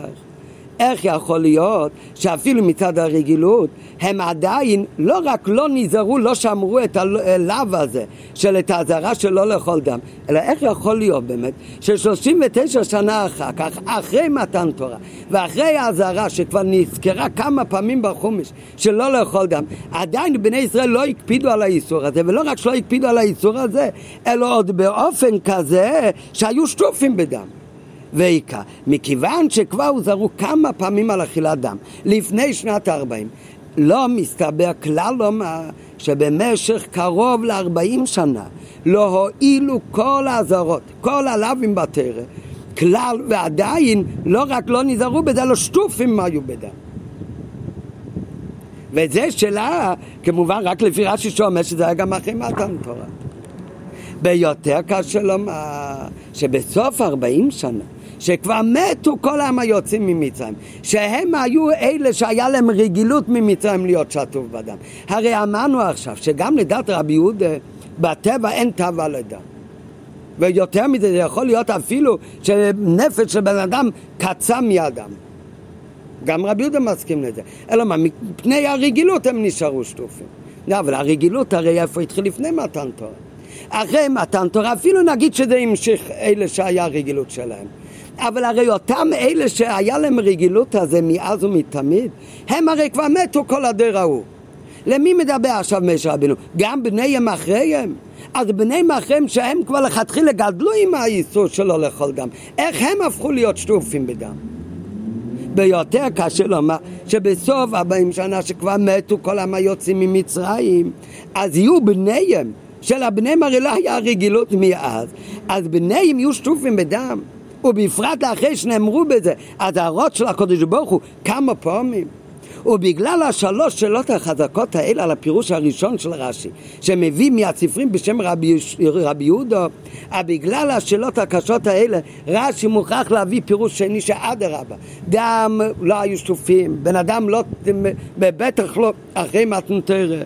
איך יכול להיות שאפילו מצד הרגילות הם עדיין לא רק לא נזהרו, לא שמרו את הלאו הזה של את האזהרה של לא לאכול דם, אלא איך יכול להיות באמת ש-39 שנה אחר כך, אחרי מתן תורה ואחרי האזהרה שכבר נזכרה כמה פעמים בחומש של לא לאכול דם, עדיין בני ישראל לא הקפידו על האיסור הזה, ולא רק שלא הקפידו על האיסור הזה, אלא עוד באופן כזה שהיו שטופים בדם. ואיכה, מכיוון שכבר הוזהרו כמה פעמים על אכילת דם לפני שנת הארבעים, לא מסתבר כלל לומר שבמשך קרוב לארבעים שנה לא הועילו כל האזהרות, כל הלאווים בתרא, כלל ועדיין לא רק לא נזהרו בזה, לא שטופים היו בדם. וזה שאלה, כמובן, רק לפי רש"י שאומר שזה היה גם אחרי מתן תורה. ביותר קשה לומר שבסוף ארבעים שנה שכבר מתו כל העם היוצאים ממצרים, שהם היו אלה שהיה להם רגילות ממצרים להיות שטוף בדם. הרי אמרנו עכשיו שגם לדעת רבי יהודה בטבע אין תאווה לדם. ויותר מזה זה יכול להיות אפילו שנפש של בן אדם קצה מאדם. גם רבי יהודה מסכים לזה. אלא מה, מפני הרגילות הם נשארו שטופים. לא, אבל הרגילות הרי איפה התחיל לפני מתן תורה. אחרי מתן תורה, אפילו נגיד שזה המשיך אלה שהיה הרגילות שלהם. אבל הרי אותם אלה שהיה להם רגילות הזה מאז ומתמיד, הם הרי כבר מתו כל הדור ההוא. למי מדבר עכשיו משה רבינו? גם בניהם אחריהם? אז בניהם אחריהם שהם כבר לכתחילה גדלו עם האיסור שלו לאכול דם, איך הם הפכו להיות שטופים בדם? ביותר קשה לומר שבסוף 40 שנה שכבר מתו כל העם היוצאים ממצרים, אז יהיו בניהם, של הבניהם הרי לא היה רגילות מאז, אז בניהם יהיו שטופים בדם. ובפרט אחרי שנאמרו בזה אזהרות של הקדוש ברוך הוא כמה פעמים. ובגלל השלוש שאלות החזקות האלה על הפירוש הראשון של רש"י, שמביא מהספרים בשם רבי, רבי יהודה, בגלל השאלות הקשות האלה, רש"י מוכרח להביא פירוש שני שאדרבה, דם לא היו שטופים, בן אדם לא, בטח לא אחרי מתנתרא,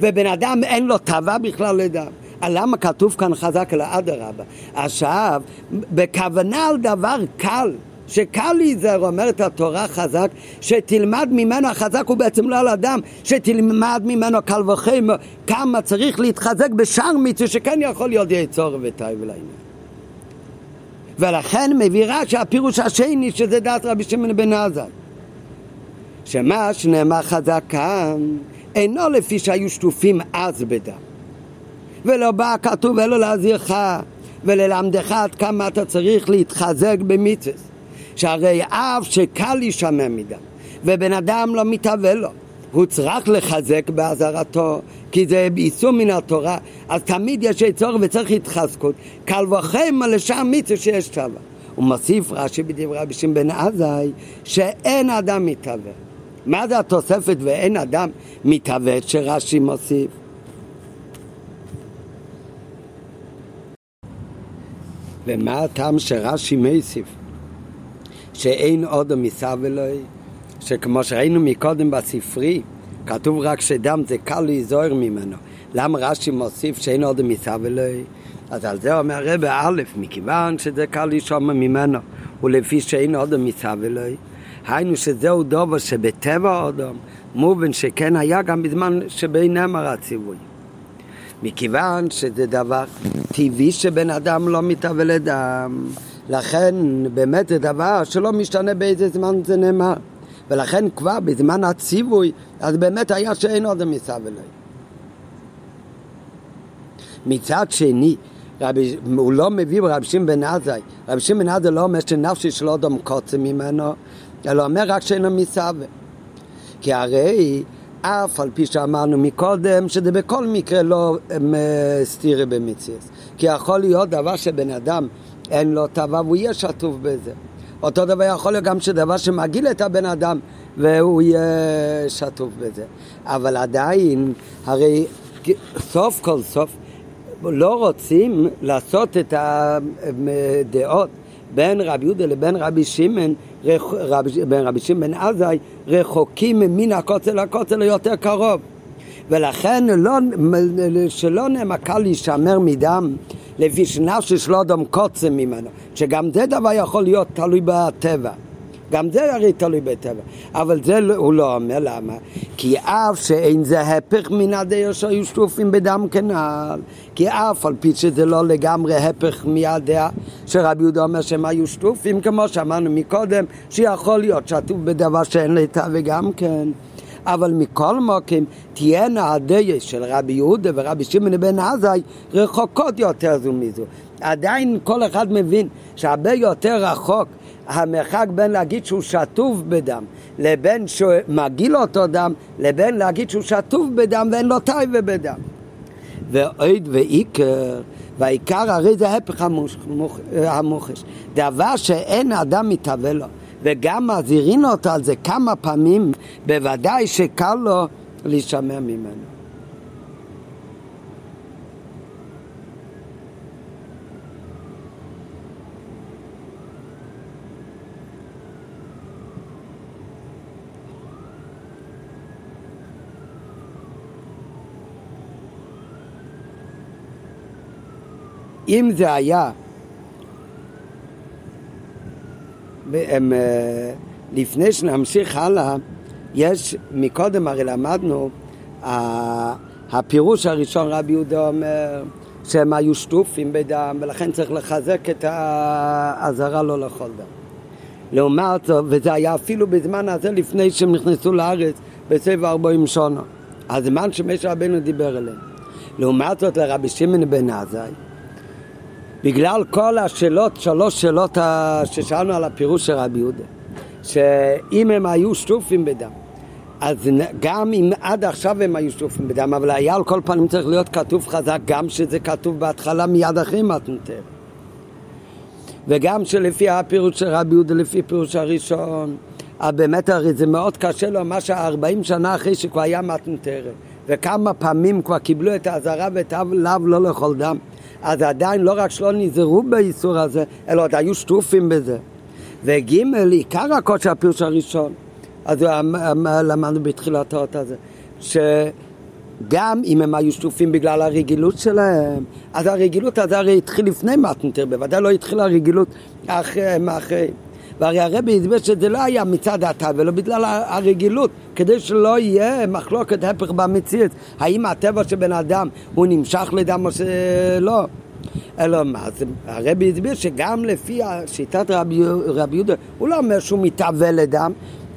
ובן אדם אין לו תאווה בכלל לדם. למה כתוב כאן חזק אלא אדרבה? עכשיו, בכוונה על דבר קל, שקל להיזהר, אומרת התורה חזק, שתלמד ממנו החזק הוא בעצם לא על אדם, שתלמד ממנו קל וחמר, כמה צריך להתחזק בשאר מצווה שכן יכול להיות יצור ותאי ולעניין. ולכן מביא רש"י הפירוש השני שזה דעת רבי שמעון בן עזאי שמה שנאמר חזק כאן אינו לפי שהיו שטופים אז בדם ולא בא כתוב אלו להזהירך וללמדך עד כמה אתה צריך להתחזק במצווה שהרי אף שקל להישמע מדם ובן אדם לא מתהווה לו הוא צריך לחזק באזהרתו כי זה איסור מן התורה אז תמיד יש צורך וצריך התחזקות. קל וחמר לשם מצווה שיש תבה הוא מוסיף רש"י בדברי רבי שמעון עזאי שאין אדם מתהווה. מה זה התוספת ואין אדם מתהווה שרש"י מוסיף? ומה הטעם שרש"י מוסיף? שאין עוד מסב אלוהי, שכמו שראינו מקודם בספרי, כתוב רק שדם זה קל להיזוהר ממנו. למה רש"י מוסיף שאין עוד מסב אלוהי? אז על זה אומר הרב א', מכיוון שזה קל לשמוע ממנו, ולפי שאין עוד מסב אלוהי. היינו שזהו דובר שבטבע האדם מובן שכן היה גם בזמן שבין נאמר הציווי. מכיוון שזה דבר טבעי שבן אדם לא מתהווה לדם, לכן באמת זה דבר שלא משתנה באיזה זמן זה נאמר. ולכן כבר בזמן הציווי, אז באמת היה שאין עוד מסב אלוהי. מצד שני, רבי, הוא לא מביא רבי שמעון בן עזאי, רבי שמעון בן עזאי לא אומר שנפשי של אדם קוצם ממנו, אלא אומר רק שאינו מסווה. כי הרי אף על פי שאמרנו מקודם, שזה בכל מקרה לא סתירה במציאס. כי יכול להיות דבר שבן אדם אין לו תאווה והוא יהיה שטוף בזה. אותו דבר יכול להיות גם שדבר שמגעיל את הבן אדם והוא יהיה שטוף בזה. אבל עדיין, הרי סוף כל סוף לא רוצים לעשות את הדעות בין רבי יהודה לבין רבי שמעון, רבי שמעון בן עזאי, רחוקים מן הכותל לכותל יותר קרוב. ולכן לא, שלא נאמר קל להישמר מדם לפי שנפשי שלא אדם קוצם ממנו, שגם זה דבר יכול להיות תלוי בטבע. גם זה הרי תלוי בטבע. אבל זה לא, הוא לא אומר למה. כי אף שאין זה הפך מן הדעה שהיו שטופים בדם כנעל. כי אף על פי שזה לא לגמרי הפך מהדעה שרבי יהודה אומר שהם היו שטופים, כמו שאמרנו מקודם, שיכול להיות שטוף בדבר שאין לטבע גם כן. אבל מכל מוקים תהיינה הדעה של רבי יהודה ורבי שמעון בן עזאי רחוקות יותר זו מזו. עדיין כל אחד מבין שהרבה יותר רחוק המרחק בין להגיד שהוא שטוף בדם לבין שמגעיל אותו דם לבין להגיד שהוא שטוף בדם ואין לו טייבה בדם. ועוד ועיקר, והעיקר הרי זה ההפך המוחש. דבר שאין אדם מתהווה לו וגם מזהירים אותו על זה כמה פעמים, בוודאי שקל לו להישמר ממנו. אם זה היה אה, לפני שנמשיך הלאה, יש, מקודם הרי למדנו, הפירוש הראשון רבי יהודה אומר שהם היו שטופים בדם ולכן צריך לחזק את האזהרה לא לאכול דם. לעומת זאת, וזה היה אפילו בזמן הזה לפני שהם נכנסו לארץ בסבב ארבעים שונה, הזמן שמשה רבנו דיבר אליהם. לעומת זאת לרבי שמעון בן עזאי בגלל כל השאלות, שלוש שאלות ששאלנו על הפירוש של רבי יהודה, שאם הם היו שטופים בדם, אז גם אם עד עכשיו הם היו שטופים בדם, אבל היה על כל פנים צריך להיות כתוב חזק, גם שזה כתוב בהתחלה מיד אחרי מתנתר. וגם שלפי הפירוש של רבי יהודה, לפי הפירוש הראשון, באמת הרי זה מאוד קשה לו, מה שארבעים שנה אחרי שכבר היה מתנתרת, וכמה פעמים כבר קיבלו את האזהרה ואת הלאו לא לאכול דם. אז עדיין לא רק שלא נזהרו באיסור הזה, אלא עוד היו שטופים בזה. וג' עיקר הקודש הפירוש הראשון, אז למדנו בתחילת האות הזה, שגם אם הם היו שטופים בגלל הרגילות שלהם, אז הרגילות הזה הרי התחיל לפני מתנתר, בוודאי לא התחילה הרגילות אחרי, אחרי. והרי הרבי הסביר שזה לא היה מצד הטבע, אלא בגלל הרגילות, כדי שלא יהיה מחלוקת הפך במציאות. האם הטבע של בן אדם הוא נמשך לדם או שלא? אלא מה, זה, הרבי הסביר שגם לפי שיטת רבי, רבי יהודה, הוא לא אומר שהוא מתהווה לדם,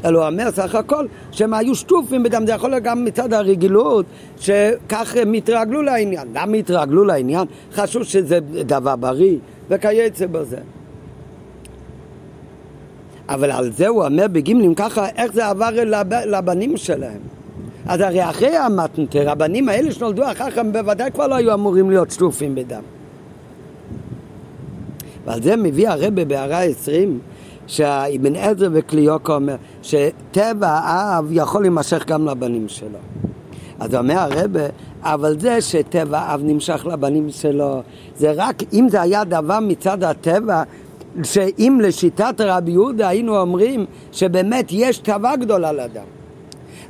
אלא הוא אומר סך הכל שהם היו שטופים בדם, זה יכול להיות גם מצד הרגילות, שכך הם התרגלו לעניין. למה התרגלו לעניין? חשוב שזה דבר בריא, וכייצא בזה. אבל על זה הוא אומר בגימלים ככה, איך זה עבר לב, לבנים שלהם. אז הרי אחרי המתנתר, הבנים האלה שנולדו אחר כך, הם בוודאי כבר לא היו אמורים להיות שטופים בדם. ועל זה מביא הרבה בהערה 20, שאבן עזר וקליוקו אומר שטבע האב יכול להימשך גם לבנים שלו. אז אומר הרבה, אבל זה שטבע האב נמשך לבנים שלו, זה רק אם זה היה דבר מצד הטבע שאם לשיטת רבי יהודה היינו אומרים שבאמת יש תאווה גדולה לאדם.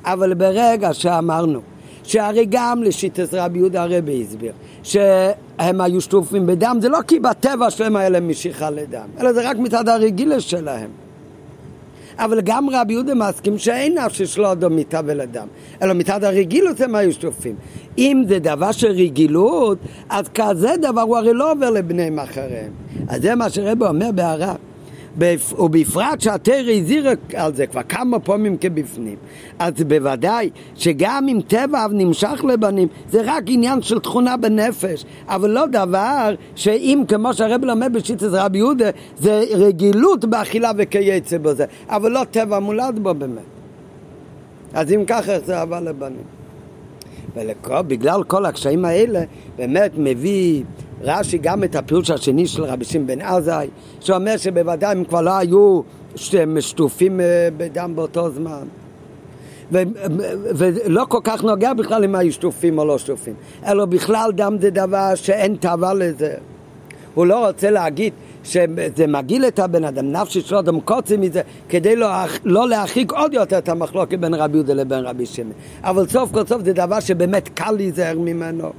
אבל ברגע שאמרנו שהרי גם לשיטת רבי יהודה הרבי הסביר שהם היו שטופים בדם, זה לא כי בטבע שלהם היה להם משיכה לדם, אלא זה רק מצד הרגילה שלהם. אבל גם רבי יהודה מסכים שאין נפש של אדם מתאווה לדם, אלא מצד הרגילות הם היו שטופים. אם זה דבר של רגילות, אז כזה דבר הוא הרי לא עובר לבניהם אחריהם. אז זה מה שרבי אומר בהערה. ובפרט שהתרא הזהירה על זה כבר כמה פעמים כבפנים. אז בוודאי שגם אם טבע נמשך לבנים, זה רק עניין של תכונה בנפש, אבל לא דבר שאם, כמו שהרב לומד בשיטת רבי יהודה, זה רגילות באכילה וכייצא בזה, אבל לא טבע מולד בו באמת. אז אם ככה, זה אהבה לבנים? ובגלל כל הקשיים האלה, באמת מביא רש"י גם את הפירוש השני של רבי שמעון בן עזאי, שאומר שבוודאי הם כבר לא היו שטופים אה, בדם באותו זמן. ו- ולא כל כך נוגע בכלל אם היו שטופים או לא שטופים, אלא בכלל דם זה דבר שאין תאווה לזה. הוא לא רוצה להגיד שזה מגעיל את הבן אדם, נפשי שלו אדם קוצי מזה, כדי לא, לא להרחיק עוד יותר את המחלוקת בין רבי יהודה לבין רבי שמעון. אבל סוף כל סוף זה דבר שבאמת קל להיזהר ממנו.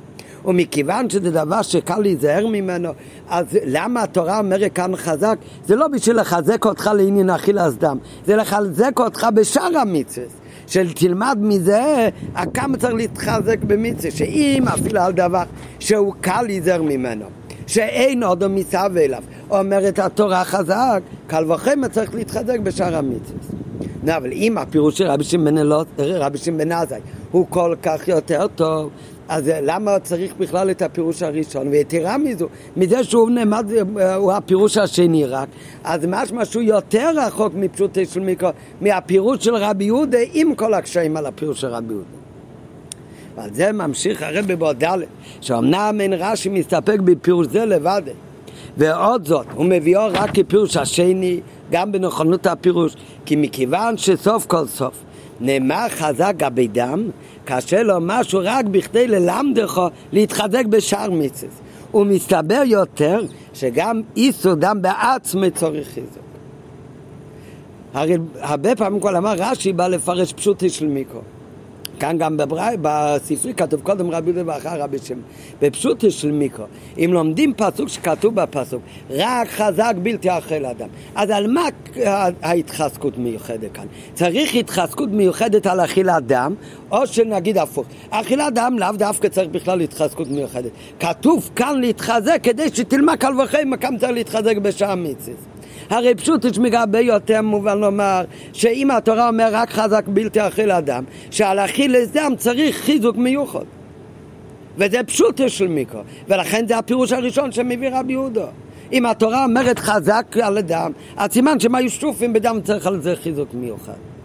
ומכיוון שזה דבר שקל להיזהר ממנו, אז למה התורה אומרת כאן חזק? זה לא בשביל לחזק אותך לעניין אכילת דם, זה לחזק אותך בשאר המצווה. של תלמד מזה כמה צריך להתחזק במצווה, שאם אפילו על דבר שהוא קל להיזהר ממנו, שאין עוד מסב אליו, אומרת התורה חזק, קל וחמר צריך להתחזק בשאר המצווה. נו, אבל אם הפירוש של רבי שמעון בן עזאי הוא כל כך יותר טוב, אז למה צריך בכלל את הפירוש הראשון? ויתרה מזו, מזה שהוא נעמד, הוא הפירוש השני רק, אז משמע שהוא יותר רחוק מפשוטי של מיקרו, מהפירוש של רבי יהודה, עם כל הקשיים על הפירוש של רבי יהודה. ועל זה ממשיך הרבי בעוד ד', שאומנם אין רש"י מסתפק בפירוש זה לבד, ועוד זאת, הוא מביאו רק כפירוש השני, גם בנכונות הפירוש, כי מכיוון שסוף כל סוף נאמר חזק גבי דם, קשה לו משהו רק בכדי ללמדך להתחזק בשאר מצווה. ומסתבר יותר שגם איסו דם בעצמי צורך חיזוק. הרי הרבה פעמים כל אמר רש"י בא לפרש פשוטי של מיקרו. כאן גם בברי, בספרי כתוב קודם רבי יהודה ואחר רבי שם, בפשוטו של מיקרו. אם לומדים פסוק שכתוב בפסוק, רק חזק בלתי אכל אדם. אז על מה ההתחזקות מיוחדת כאן? צריך התחזקות מיוחדת על אכילת דם, או שנגיד הפוך. אכילת דם לאו דווקא צריך בכלל התחזקות מיוחדת. כתוב כאן להתחזק כדי שתלמד קל וחיים, כמה צריך להתחזק בשעה מצווה. הרי פשוט יש מגבה יותר מובן לומר שאם התורה אומר רק חזק בלתי אכיל אדם, שעל אכיל דם צריך חיזוק מיוחד. וזה פשוט של מיקרו, ולכן זה הפירוש הראשון שמביא רבי יהודה. אם התורה אומרת חזק על אדם, אז סימן שהם היו שטופים בדם צריך על זה חיזוק מיוחד.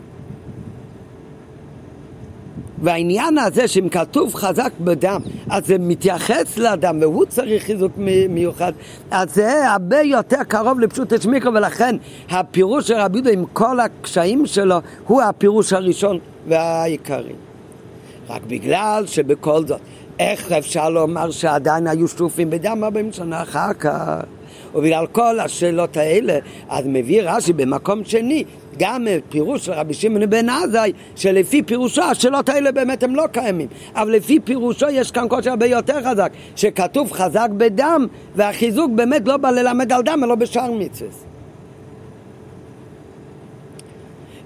והעניין הזה שאם כתוב חזק בדם, אז זה מתייחס לאדם והוא צריך חיזוק מיוחד, אז זה הרבה יותר קרוב לפשוט השמיקרו ולכן הפירוש של רבי יהודה עם כל הקשיים שלו הוא הפירוש הראשון והעיקרי. רק בגלל שבכל זאת, איך אפשר לומר שעדיין היו שטופים בדם הרבה שנה אחר כך? ובגלל כל השאלות האלה, אז מביא רש"י במקום שני גם פירוש של רבי שמעון בן עזאי, שלפי פירושו השאלות האלה באמת הם לא קיימים, אבל לפי פירושו יש כאן קושי הרבה יותר חזק, שכתוב חזק בדם, והחיזוק באמת לא בא ללמד על דם, אלא בשאר מצווה.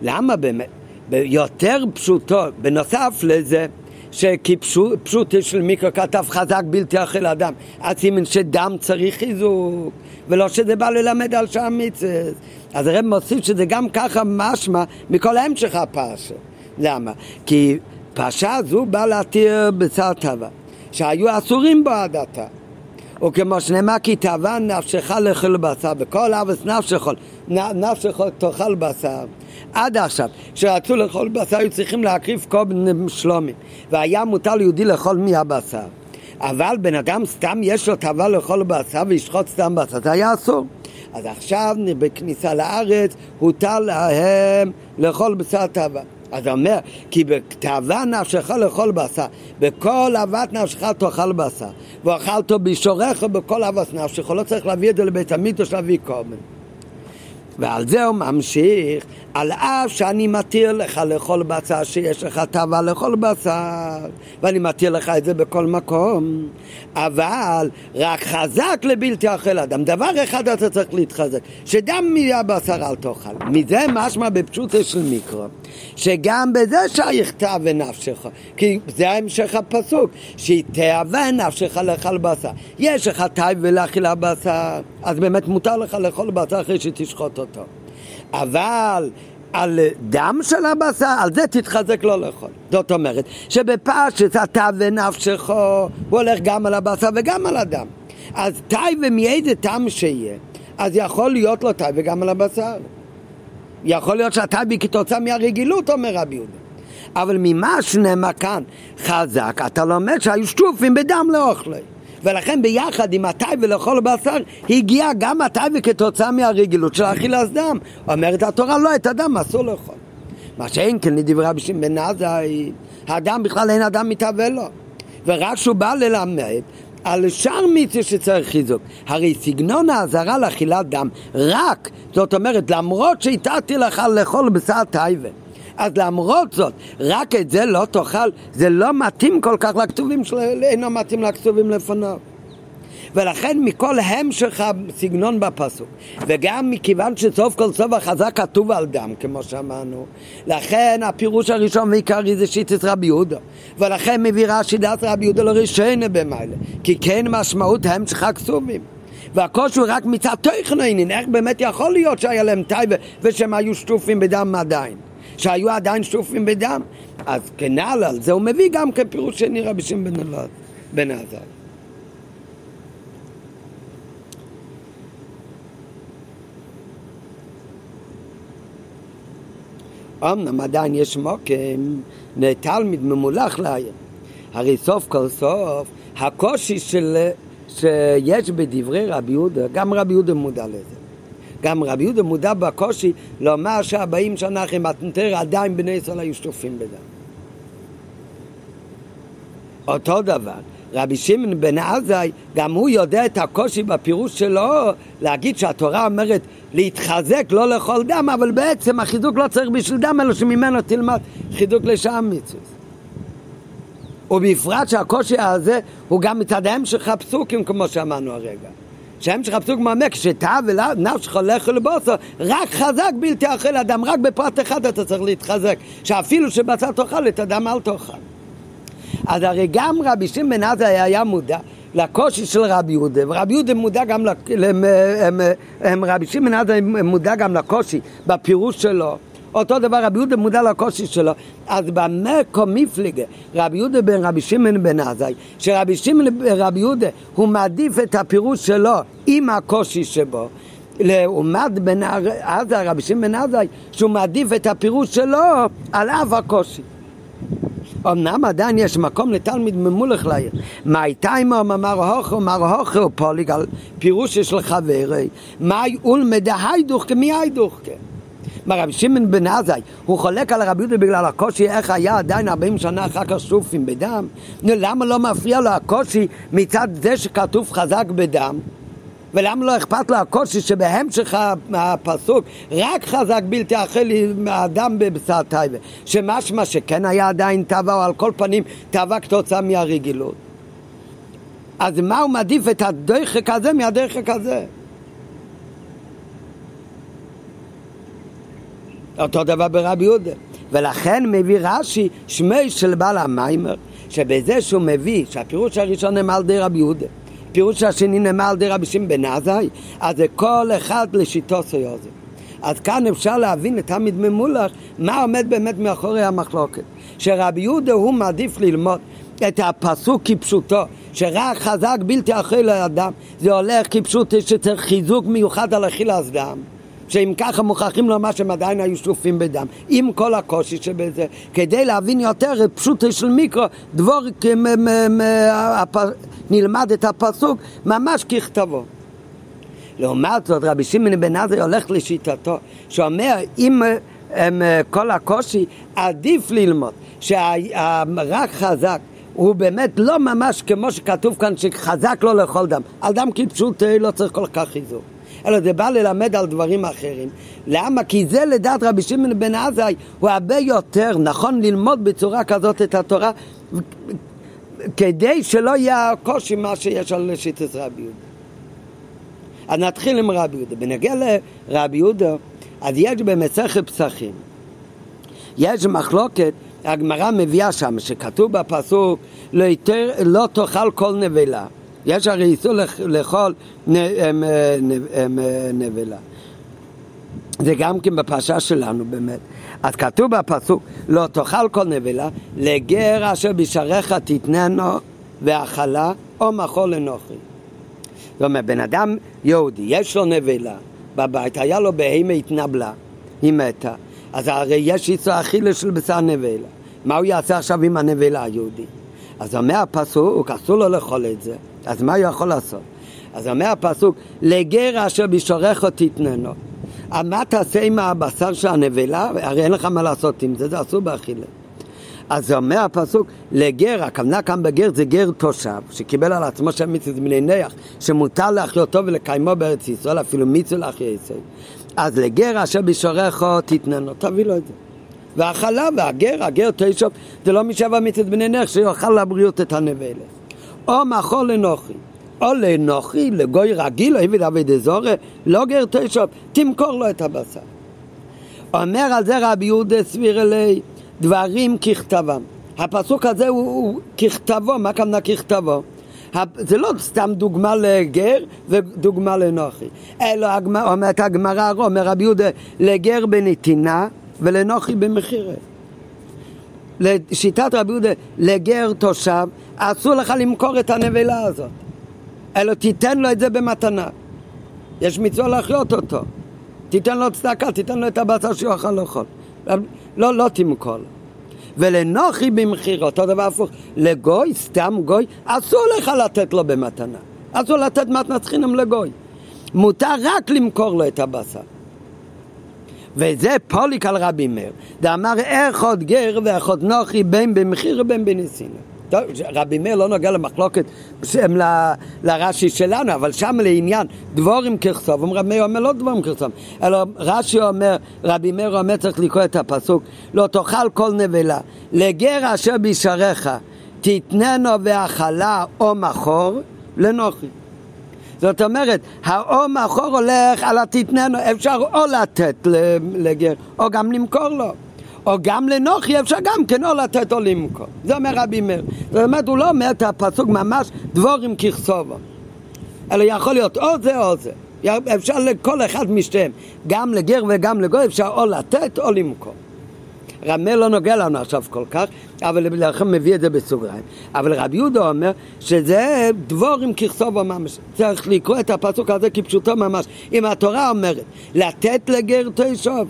למה באמת? יותר פשוטו, בנוסף לזה, שכפשוט של מיקרו כתב חזק בלתי אכל אדם, אז סימן שדם צריך חיזוק, ולא שזה בא ללמד על שאר מצווה. אז הרב מוסיף שזה גם ככה משמע מכל המשך הפרשה. למה? כי פרשה זו באה להתיר בשר טבע, שהיו אסורים בו עד עתה. וכמו שנאמר כי תאווה נפשך לאכול בשר, וכל אבס נפשך, נפשך תאכל בשר. עד עכשיו, כשרצו לאכול בשר היו צריכים להקריב קודם שלומים, והיה מותר ליהודי לאכול מהבשר. אבל בן אדם סתם יש לו תאווה לאכול בשר וישחוט סתם בשר, זה היה אסור. אז עכשיו בכניסה לארץ הוטל להם לאכול בשר תאווה. אז הוא אומר, כי בתאווה נפשך לאכול בשר, בכל אהבת נפשך תאכל בשר, ואכלתו בישורך בכל אהבת נפשך, לא צריך להביא את זה לבית המקדוש להביא קומן. ועל זה הוא ממשיך, על אף שאני מתיר לך לאכול בשר שיש לך תאווה לאכול בשר, ואני מתיר לך את זה בכל מקום, אבל רק חזק לבלתי אוכל אדם. דבר אחד אתה צריך להתחזק, שדם מהבשר אל תאכל. מזה משמע בפשוטו של מיקרו, שגם בזה שייך תאווה נפשך, כי זה המשך הפסוק, שתאווה נפשך לאכול בשר. יש לך תאווה לאכילה בשר, אז באמת מותר לך לאכול בשר אחרי שתשחוט אותו. אבל על דם של הבשר, על זה תתחזק לא לאכול. זאת אומרת, שבפשט אתה ונפשך, הוא הולך גם על הבשר וגם על הדם. אז תאי ומאיזה טעם שיהיה, אז יכול להיות לו תאי וגם על הבשר. יכול להיות שהתאי כתוצאה מהרגילות, אומר רבי יהודה. אבל ממה שנאמר כאן חזק, אתה לומד שהיו שטופים בדם לאוכלי. ולכן ביחד עם הטייבה לאכול בשר הגיע גם הטייבה כתוצאה מהרגילות של אכילת דם. אומרת התורה לא, את הדם אסור לאכול. מה שאין כן לדברי רבי שמעון בן עזאי, האדם בכלל אין אדם מתהווה לו. ורק כשהוא בא ללמד על שאר מצווה שצריך חיזוק. הרי סגנון האזהרה לאכילת דם רק, זאת אומרת, למרות שהטעתי לך לאכול בשר טייבה אז למרות זאת, רק את זה לא תאכל, זה לא מתאים כל כך לכתובים שלו, אינו מתאים לכתובים לפניו. ולכן מכל המשך הסגנון בפסוק, וגם מכיוון שסוף כל סוף החזק כתוב על דם, כמו שאמרנו, לכן הפירוש הראשון ועיקרי זה שיטת רבי יהודה, ולכן מביא רש"י דעת רבי יהודה לראשונה במילא, כי כן משמעות המשך הכתובים. והקושי הוא רק מצד העניין, איך באמת יכול להיות שהיה להם טייבה ושהם היו שטופים בדם עדיין. שהיו עדיין שטופים בדם. אז כנ"ל על זה הוא מביא גם כפירוש שני רבי שמעון בן עזר. אמנם עדיין יש מוקם לתלמיד ממולח לעיין. הרי סוף כל סוף הקושי של, שיש בדברי רבי יהודה, גם רבי יהודה מודע לזה. גם רבי יהודה מודע בקושי לומר שהבאים שנה אחרי מתנתר עדיין בני ישראל היו שטופים בדם. אותו דבר, רבי שמעון בן עזאי, גם הוא יודע את הקושי בפירוש שלו להגיד שהתורה אומרת להתחזק, לא לאכול דם, אבל בעצם החיזוק לא צריך בשביל דם, אלא שממנו תלמד חיזוק לשם מצווה. ובפרט שהקושי הזה הוא גם מצד המשך הפסוקים, כמו שאמרנו הרגע. שהם שחפשו כמו עמק, שתא ונפש חולך לבוסו, רק חזק בלתי אכל אדם, רק בפרט אחד אתה צריך להתחזק, שאפילו שבצד תאכל את אדם אל תאכל. אז הרי גם רבי שמעון עזאי היה מודע לקושי של רבי יהודה, ורבי יהודה מודע גם, רבי שמעון עזאי מודע גם לקושי בפירוש שלו. אותו דבר רבי יהודה מודע לקושי שלו, אז במקו מפלגה, רבי יהודה בן רבי שמעון בן עזאי, שרבי שמעון רבי יהודה, הוא מעדיף את הפירוש שלו עם הקושי שבו, לעומת בן עזאי, רבי שמעון בן עזאי, שהוא מעדיף את הפירוש שלו על אף הקושי. אמנם עדיין יש מקום לתלמיד ממולך לעיר. מאי תיימו אמר הוכו, אמר הוכו פוליג על פירוש של חברי, מאי אולמדה היידוך כמי היידוך כן. מה רבי שמעון בן עזאי, הוא חולק על הרבי יהודה בגלל הקושי איך היה עדיין 40 שנה אחר כך שופים בדם? למה לא מפריע לו הקושי מצד זה שכתוב חזק בדם? ולמה לא אכפת לו הקושי שבהמשך הפסוק רק חזק בלתי אכל האדם בבשר טייבה שמשמע שכן היה עדיין תאווה או על כל פנים תאווה כתוצאה מהרגילות אז מה הוא מעדיף את הדחק הזה מהדחק הזה? אותו דבר ברבי יהודה. ולכן מביא רש"י שמו של בעל המאמר, שבזה שהוא מביא, שהפירוש הראשון נאמר על ידי רבי יהודה, הפירוש השני נאמר על ידי רבי שמעון בן עזאי, אז זה כל אחד לשיטתיה אזיל. אז כאן אפשר להבין לתלמיד ממולח מה עומד באמת מאחורי המחלוקת. שרבי יהודה הוא מעדיף ללמוד את הפסוק כפשוטו, שרק חזק בלתי אחרי לאדם, זה הולך כפשוט שצריך חיזוק מיוחד על אכילת דם. שאם ככה מוכרחים לומר שהם עדיין היו שלופים בדם, עם כל הקושי שבזה, כדי להבין יותר את של מיקרו, דבור, נלמד את הפסוק ממש ככתבו. לעומת זאת רבי שמעון בן עזרי הולך לשיטתו, שאומר אם הם, כל הקושי עדיף ללמוד שהרק חזק הוא באמת לא ממש כמו שכתוב כאן שחזק לא לאכול דם, על דם כפשוט לא צריך כל כך חיזוק אלא זה בא ללמד על דברים אחרים. למה? כי זה לדעת רבי שמעון בן עזאי הוא הרבה יותר נכון ללמוד בצורה כזאת את התורה כדי שלא יהיה הקושי מה שיש על שיטת רבי יהודה. אז נתחיל עם רבי יהודה. בנגיע לרבי יהודה, אז יש במסכת פסחים, יש מחלוקת, הגמרא מביאה שם, שכתוב בפסוק, לא, יותר, לא תאכל כל נבלה. יש הרי איסור לאכול נבלה. זה גם כן בפרשה שלנו באמת. אז כתוב בפסוק, לא תאכל כל נבלה, לגר אשר בשעריך תתננו ואכלה או מחול לנוכרי. זאת אומרת, בן אדם יהודי, יש לו נבלה בבית, היה לו בהמה התנבלה, היא מתה, אז הרי יש איסור אכילה של בשר נבלה. מה הוא יעשה עכשיו עם הנבלה היהודי? אז אומר הפסוק, אסור לו לאכול את זה, אז מה הוא יכול לעשות? אז אומר הפסוק, לגר אשר בשורך תתננו. מה תעשה עם הבשר של הנבלה? הרי אין לך מה לעשות עם זה, זה אסור באכילה. אז אומר הפסוק, לגר, הכוונה כאן בגר זה גר תושב, שקיבל על עצמו שם מצוות בני נח, שמותר להחיותו ולקיימו בארץ ישראל, אפילו מצווה להחיה ישראל. אז לגר אשר בשורך תתננו, תביא לו את זה. והחלב והגר, הגר תשוב, זה לא משבע מצוות בני נח שיאכל לבריאות את הנבלה. או מחול לנוחי. או לנוחי, לגוי רגיל, או עבד עבד אזורי, לא גר תשוב, תמכור לו את הבשר. אומר על זה רבי יהודה סביר אלי, דברים ככתבם. הפסוק הזה הוא, הוא ככתבו, מה כמנה ככתבו? זה לא סתם דוגמה לגר ודוגמה לנוחי, אלא אומרת הגמרא, אומר רבי יהודה, לגר בנתינה ולנוחי במחירה. לשיטת רבי יהודה, לגר תושב, אסור לך למכור את הנבלה הזאת, אלא תיתן לו את זה במתנה. יש מצווה להחיות אותו. תיתן לו צדקה, תיתן לו את הבשר שהוא יוכל לאכול. לא, לא תמכור. ולנוחי במחיר, אותו דבר הפוך. לגוי, סתם גוי, אסור לך לתת לו במתנה. אסור לתת מתנת חינם לגוי. מותר רק למכור לו את הבשר. וזה פוליק על רבי מאיר. דאמר איך עוד גר ואחות נוחי בין במחיר ובין בניסינו. טוב, רבי מאיר לא נוגע למחלוקת שהם לרש"י שלנו, אבל שם לעניין דבורים ככסוף, רבי מאיר אומר לא דבורים ככסוף, אלא רש"י אומר, רבי מאיר אומר צריך לקרוא את הפסוק, לא תאכל כל נבלה, לגר אשר בישריך תתננו ואכלה או מחור לנוחי. זאת אומרת, האור מאחור הולך על התתננו, אפשר או לתת לגר, או גם למכור לו. או גם לנוחי אפשר גם כן או לתת או למכור. זה אומר רבי מאיר. זאת אומרת, הוא לא אומר את הפסוק ממש דבורים ככסובו. אלא יכול להיות או זה או זה. אפשר לכל אחד משתיהם. גם לגר וגם לגוי אפשר או לתת או למכור. רמל לא נוגע לנו עכשיו כל כך, אבל לכן מביא את זה בסוגריים. אבל רבי יהודה אומר שזה דבורים ככסובו ממש. צריך לקרוא את הפסוק הזה כפשוטו ממש. אם התורה אומרת לתת לגר תשוב,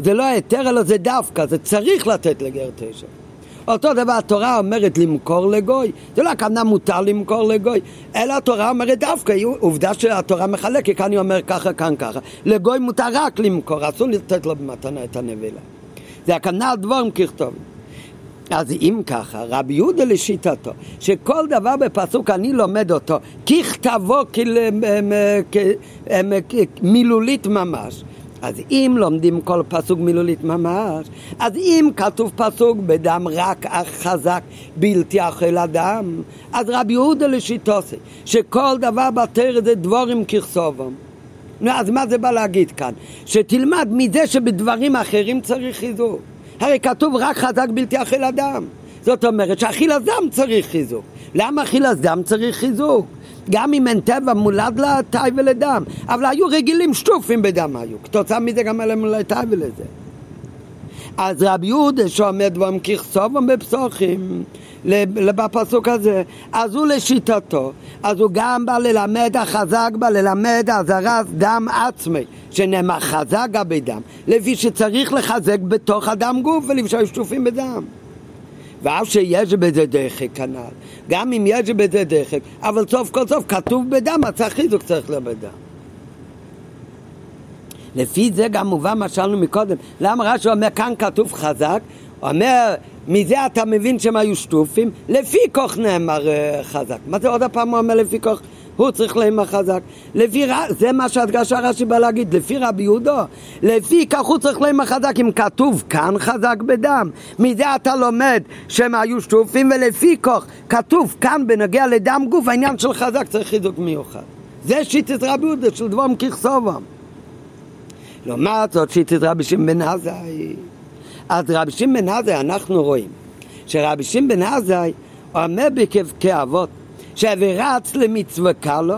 זה לא היתר אלא זה דווקא, זה צריך לתת לגר תשוב. אותו דבר התורה אומרת למכור לגוי, זה לא הכוונה מותר למכור לגוי, אלא התורה אומרת דווקא, עובדה שהתורה מחלקת, כאן היא אומר ככה, כאן ככה. לגוי מותר רק למכור, אסור לתת לו במתנה את הנבלה. זה הכוונה על ככתוב. אז אם ככה, רבי יהודה לשיטתו, שכל דבר בפסוק אני לומד אותו ככתבו מילולית ממש. אז אם לומדים כל פסוק מילולית ממש, אז אם כתוב פסוק בדם רק אך חזק בלתי אכל אדם, אז רבי יהודה לשיטוסי, שכל דבר בתרא זה דבורים ככסובם. אז מה זה בא להגיד כאן? שתלמד מזה שבדברים אחרים צריך חיזוק. הרי כתוב רק חזק בלתי אכיל אדם. זאת אומרת שאכילת דם צריך חיזוק. למה אכילת דם צריך חיזוק? גם אם אין טבע מולד לתאי ולדם, אבל היו רגילים שטופים בדם היו, כתוצאה מזה גם היה להם לתאי ולזה. אז רבי יהודה שאומר דברים ככסובם בפסוחים בפסוק הזה, אז הוא לשיטתו, אז הוא גם בא ללמד החזק, בא ללמד הזרז דם עצמי, שנאמר חזק גבי דם, לפי שצריך לחזק בתוך הדם גוף ולפי שהיו שטופים בדם. ואף שיש בזה דחק כנ"ל, גם אם יש בזה דחק, אבל סוף כל סוף כתוב בדם, אז חיזוק צריך להיות בדם. לפי זה גם מובן מה שאלנו מקודם, למה רש"י אומר כאן כתוב חזק, אומר מזה אתה מבין שהם היו שטופים, לפי כוח נאמר uh, חזק. מה זה עוד הפעם הוא אומר לפי כוח הוא צריך להם חזק. לפי, זה מה שהדגשה רש"י בא להגיד, לפי רבי יהודה, לפי כך הוא צריך להם חזק, אם כתוב כאן חזק בדם, מזה אתה לומד שהם היו שטופים, ולפי כך כתוב כאן בנוגע לדם גוף, העניין של חזק צריך חיזוק מיוחד. זה שיטת רבי יהודה של דבום ככסובם. לעומת זאת שיטת רבי שמעון בן עזאי. אז רבי שמעון בן עזאי אנחנו רואים שרבי שמעון בן עזאי אומר כאבות שרץ למצווה קלו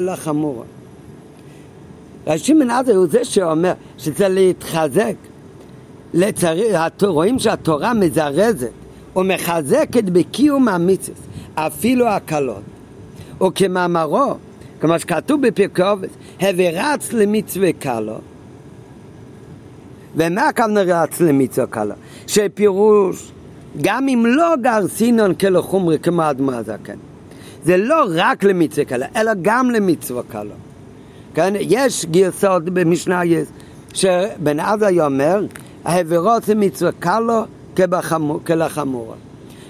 לחמורה. רבי שמעון בן עזאי הוא זה שאומר שצריך להתחזק. רואים שהתורה מזרזת ומחזקת בקיום המצווה, אפילו הקלות. וכמאמרו כמו שכתוב בפרקי עובד, ורץ למצווה קלו. ומה הכוונה רץ למצווה קלו? שפירוש, גם אם לא גר סינון כלא חומרי כמו אדמו הזקן. זה לא רק למצווה קלו, אלא גם למצווה קלו. כן, יש גרסאות במשנה יש, שבן עזאי אומר, העבירות למצווה קלו כלחמורה.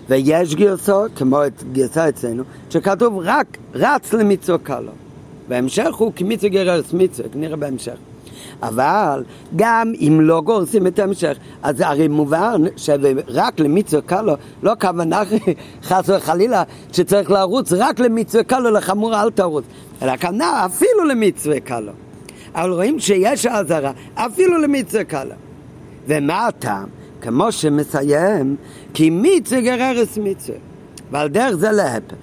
ויש גרסאות, כמו גרסה אצלנו, שכתוב רק רץ למצווה קלו. בהמשך הוא כמיצו גררס מיצו, נראה בהמשך. אבל גם אם לא גורסים את ההמשך, אז הרי מובן שרק למצווה קלו, לא כוונה חס וחלילה שצריך לרוץ רק למצווה קלו, לחמור אל תרוץ, אלא כוונה אפילו למצווה קלו. אבל רואים שיש אזהרה, אפילו למצווה קלו. ומה הטעם? כמו שמסיים, כי מצווה גררס מצווה. ועל דרך זה להפך.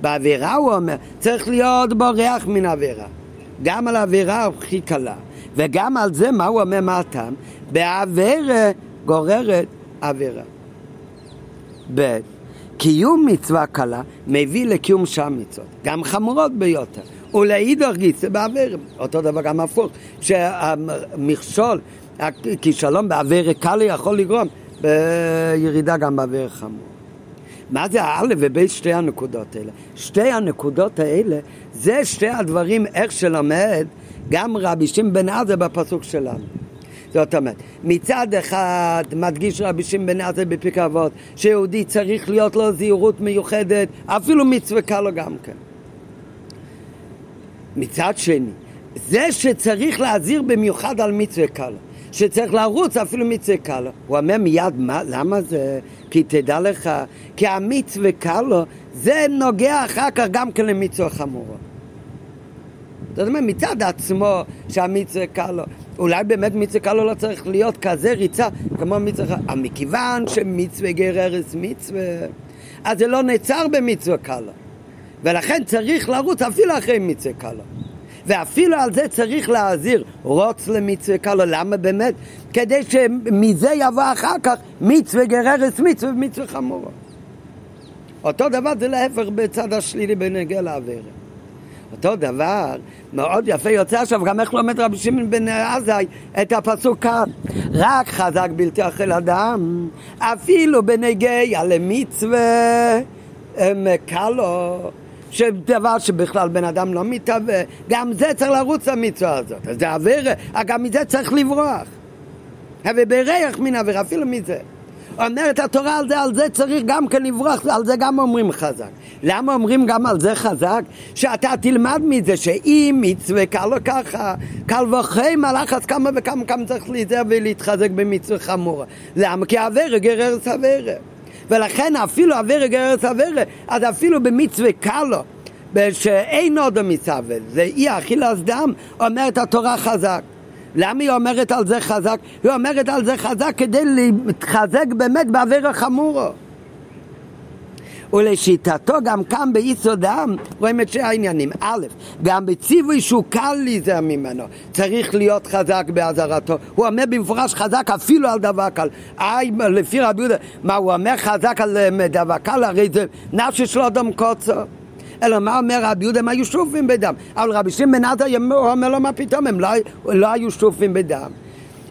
בעבירה הוא אומר, צריך להיות בורח מן עבירה. גם על עבירה הכי קלה. וגם על זה, מה הוא אומר, מה הטעם? בעבירה גוררת עבירה. ב. קיום מצווה קלה מביא לקיום שם מצוות, גם חמורות ביותר. ולאידך גיסא בעבירה, אותו דבר גם הפוך, שהמכשול, הכישלון בעבירה קלה יכול לגרום בירידה גם בעבירה חמור. מה זה האלף ובית שתי הנקודות האלה? שתי הנקודות האלה זה שתי הדברים איך שלמד גם רבי שמעון בן עזה בפסוק שלנו. זאת אומרת, מצד אחד מדגיש רבי שמעון בן עזה בפרק אבות שיהודי צריך להיות לו זהירות מיוחדת, אפילו מצווה קלו גם כן. מצד שני, זה שצריך להזהיר במיוחד על מצווה קלו, שצריך לרוץ אפילו מצווה קלו, הוא אומר מיד, מה, למה זה? כי תדע לך, כי המצווה קלו, זה נוגע אחר כך גם כן למצווה חמורה. זאת אומרת, מצד עצמו שהמצווה קלו, אולי באמת מצווה קלו לא צריך להיות כזה ריצה כמו מצווה חמורה, אבל מכיוון שמצווה גררס מצווה, אז זה לא נעצר במצווה קלו. ולכן צריך לרוץ אפילו אחרי מצווה קלו. ואפילו על זה צריך להזהיר, רוץ למצווה קלו, למה באמת? כדי שמזה יבוא אחר כך מצווה גררס מצווה ומצווה חמורה. אותו דבר זה להפך בצד השלילי בנגע לעבירה. אותו דבר, מאוד יפה יוצא עכשיו, גם איך לומד רבי שמעון בן עזאי את הפסוק כאן. רק חזק בלתי אכל אדם, אפילו בנגיע למצווה קלו. שדבר שבכלל בן אדם לא מתהווה, גם זה צריך לרוץ למצווה הזאת. זה עבירה, גם מזה צריך לברוח. ובריח מן עבירה, אפילו מזה. אומרת התורה על זה, על זה צריך גם כן לברוח, על זה גם אומרים חזק. למה אומרים גם על זה חזק? שאתה תלמד מזה שאם מצווה קל לו ככה, קל וחי מלאכת כמה וכמה כמה צריך להיזהר ולהתחזק במצווה חמורה. למה? כי עבירה גרר סברה. ולכן אפילו אברה גרס אברה, אז אפילו במצווה קלו, שאין עוד מסבל, זה אי אכילס דם, אומרת התורה חזק. למה היא אומרת על זה חזק? היא אומרת על זה חזק כדי להתחזק באמת בעבירה חמורו. ולשיטתו גם כאן ביסודם רואים את שני העניינים. א', גם בציווי שהוא קל להיזהר ממנו, צריך להיות חזק באזהרתו. הוא אומר במפורש חזק אפילו על דבר קל. איי, לפי רבי יהודה, מה הוא אומר חזק על אה, דבר קל? הרי זה נפשי של אדם קוצו. אלא מה אומר רבי יהודה? הם היו שטופים בדם. אבל רבי שמעון בן עטר אומר לו מה פתאום, הם לא, לא היו שטופים בדם.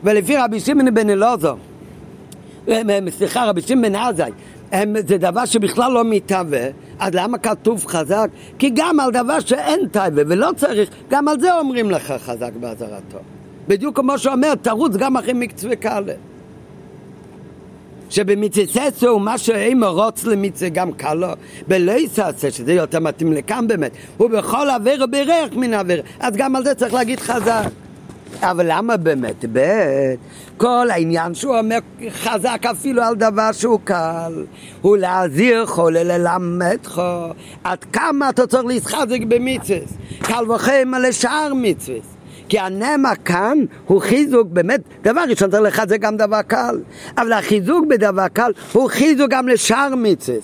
ולפי רבי שמעון בן אה, סליחה, רבי שמעון בן עזאי, הם, זה דבר שבכלל לא מתהווה, אז למה כתוב חזק? כי גם על דבר שאין תהווה ולא צריך, גם על זה אומרים לך חזק באזהרתו. בדיוק כמו שאומר, תרוץ גם אחרי מקצוע קלה. שבמצווה מה שאימו רוץ למצווה גם קלו, בלא יסעשה, שזה יותר מתאים לכאן באמת, הוא בכל עבר ובריח מן עבר, אז גם על זה צריך להגיד חזק. אבל למה באמת? ב' כל העניין שהוא אומר חזק אפילו על דבר שהוא קל, הוא להזהירך ללמדך עד כמה אתה צריך להתחזק במצווה, קל וחמא לשאר מצווה. כי הנמה כאן הוא חיזוק, באמת, דבר ראשון צריך לחזק גם דבר קל, אבל החיזוק בדבר קל הוא חיזוק גם לשאר מצווה.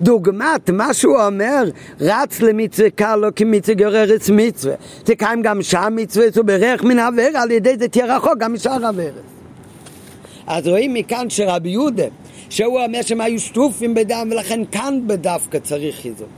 דוגמת מה שהוא אומר, רץ למצווה קל לו כמצווה גוררס מצווה. תקיים גם שם מצווה וברך מן עבר, על ידי זה תהיה רחוק גם משאר עבר. אז רואים מכאן שרבי יהודה, שהוא אומר שהם היו שטופים בדם ולכן כאן בדווקא צריך חיזוק.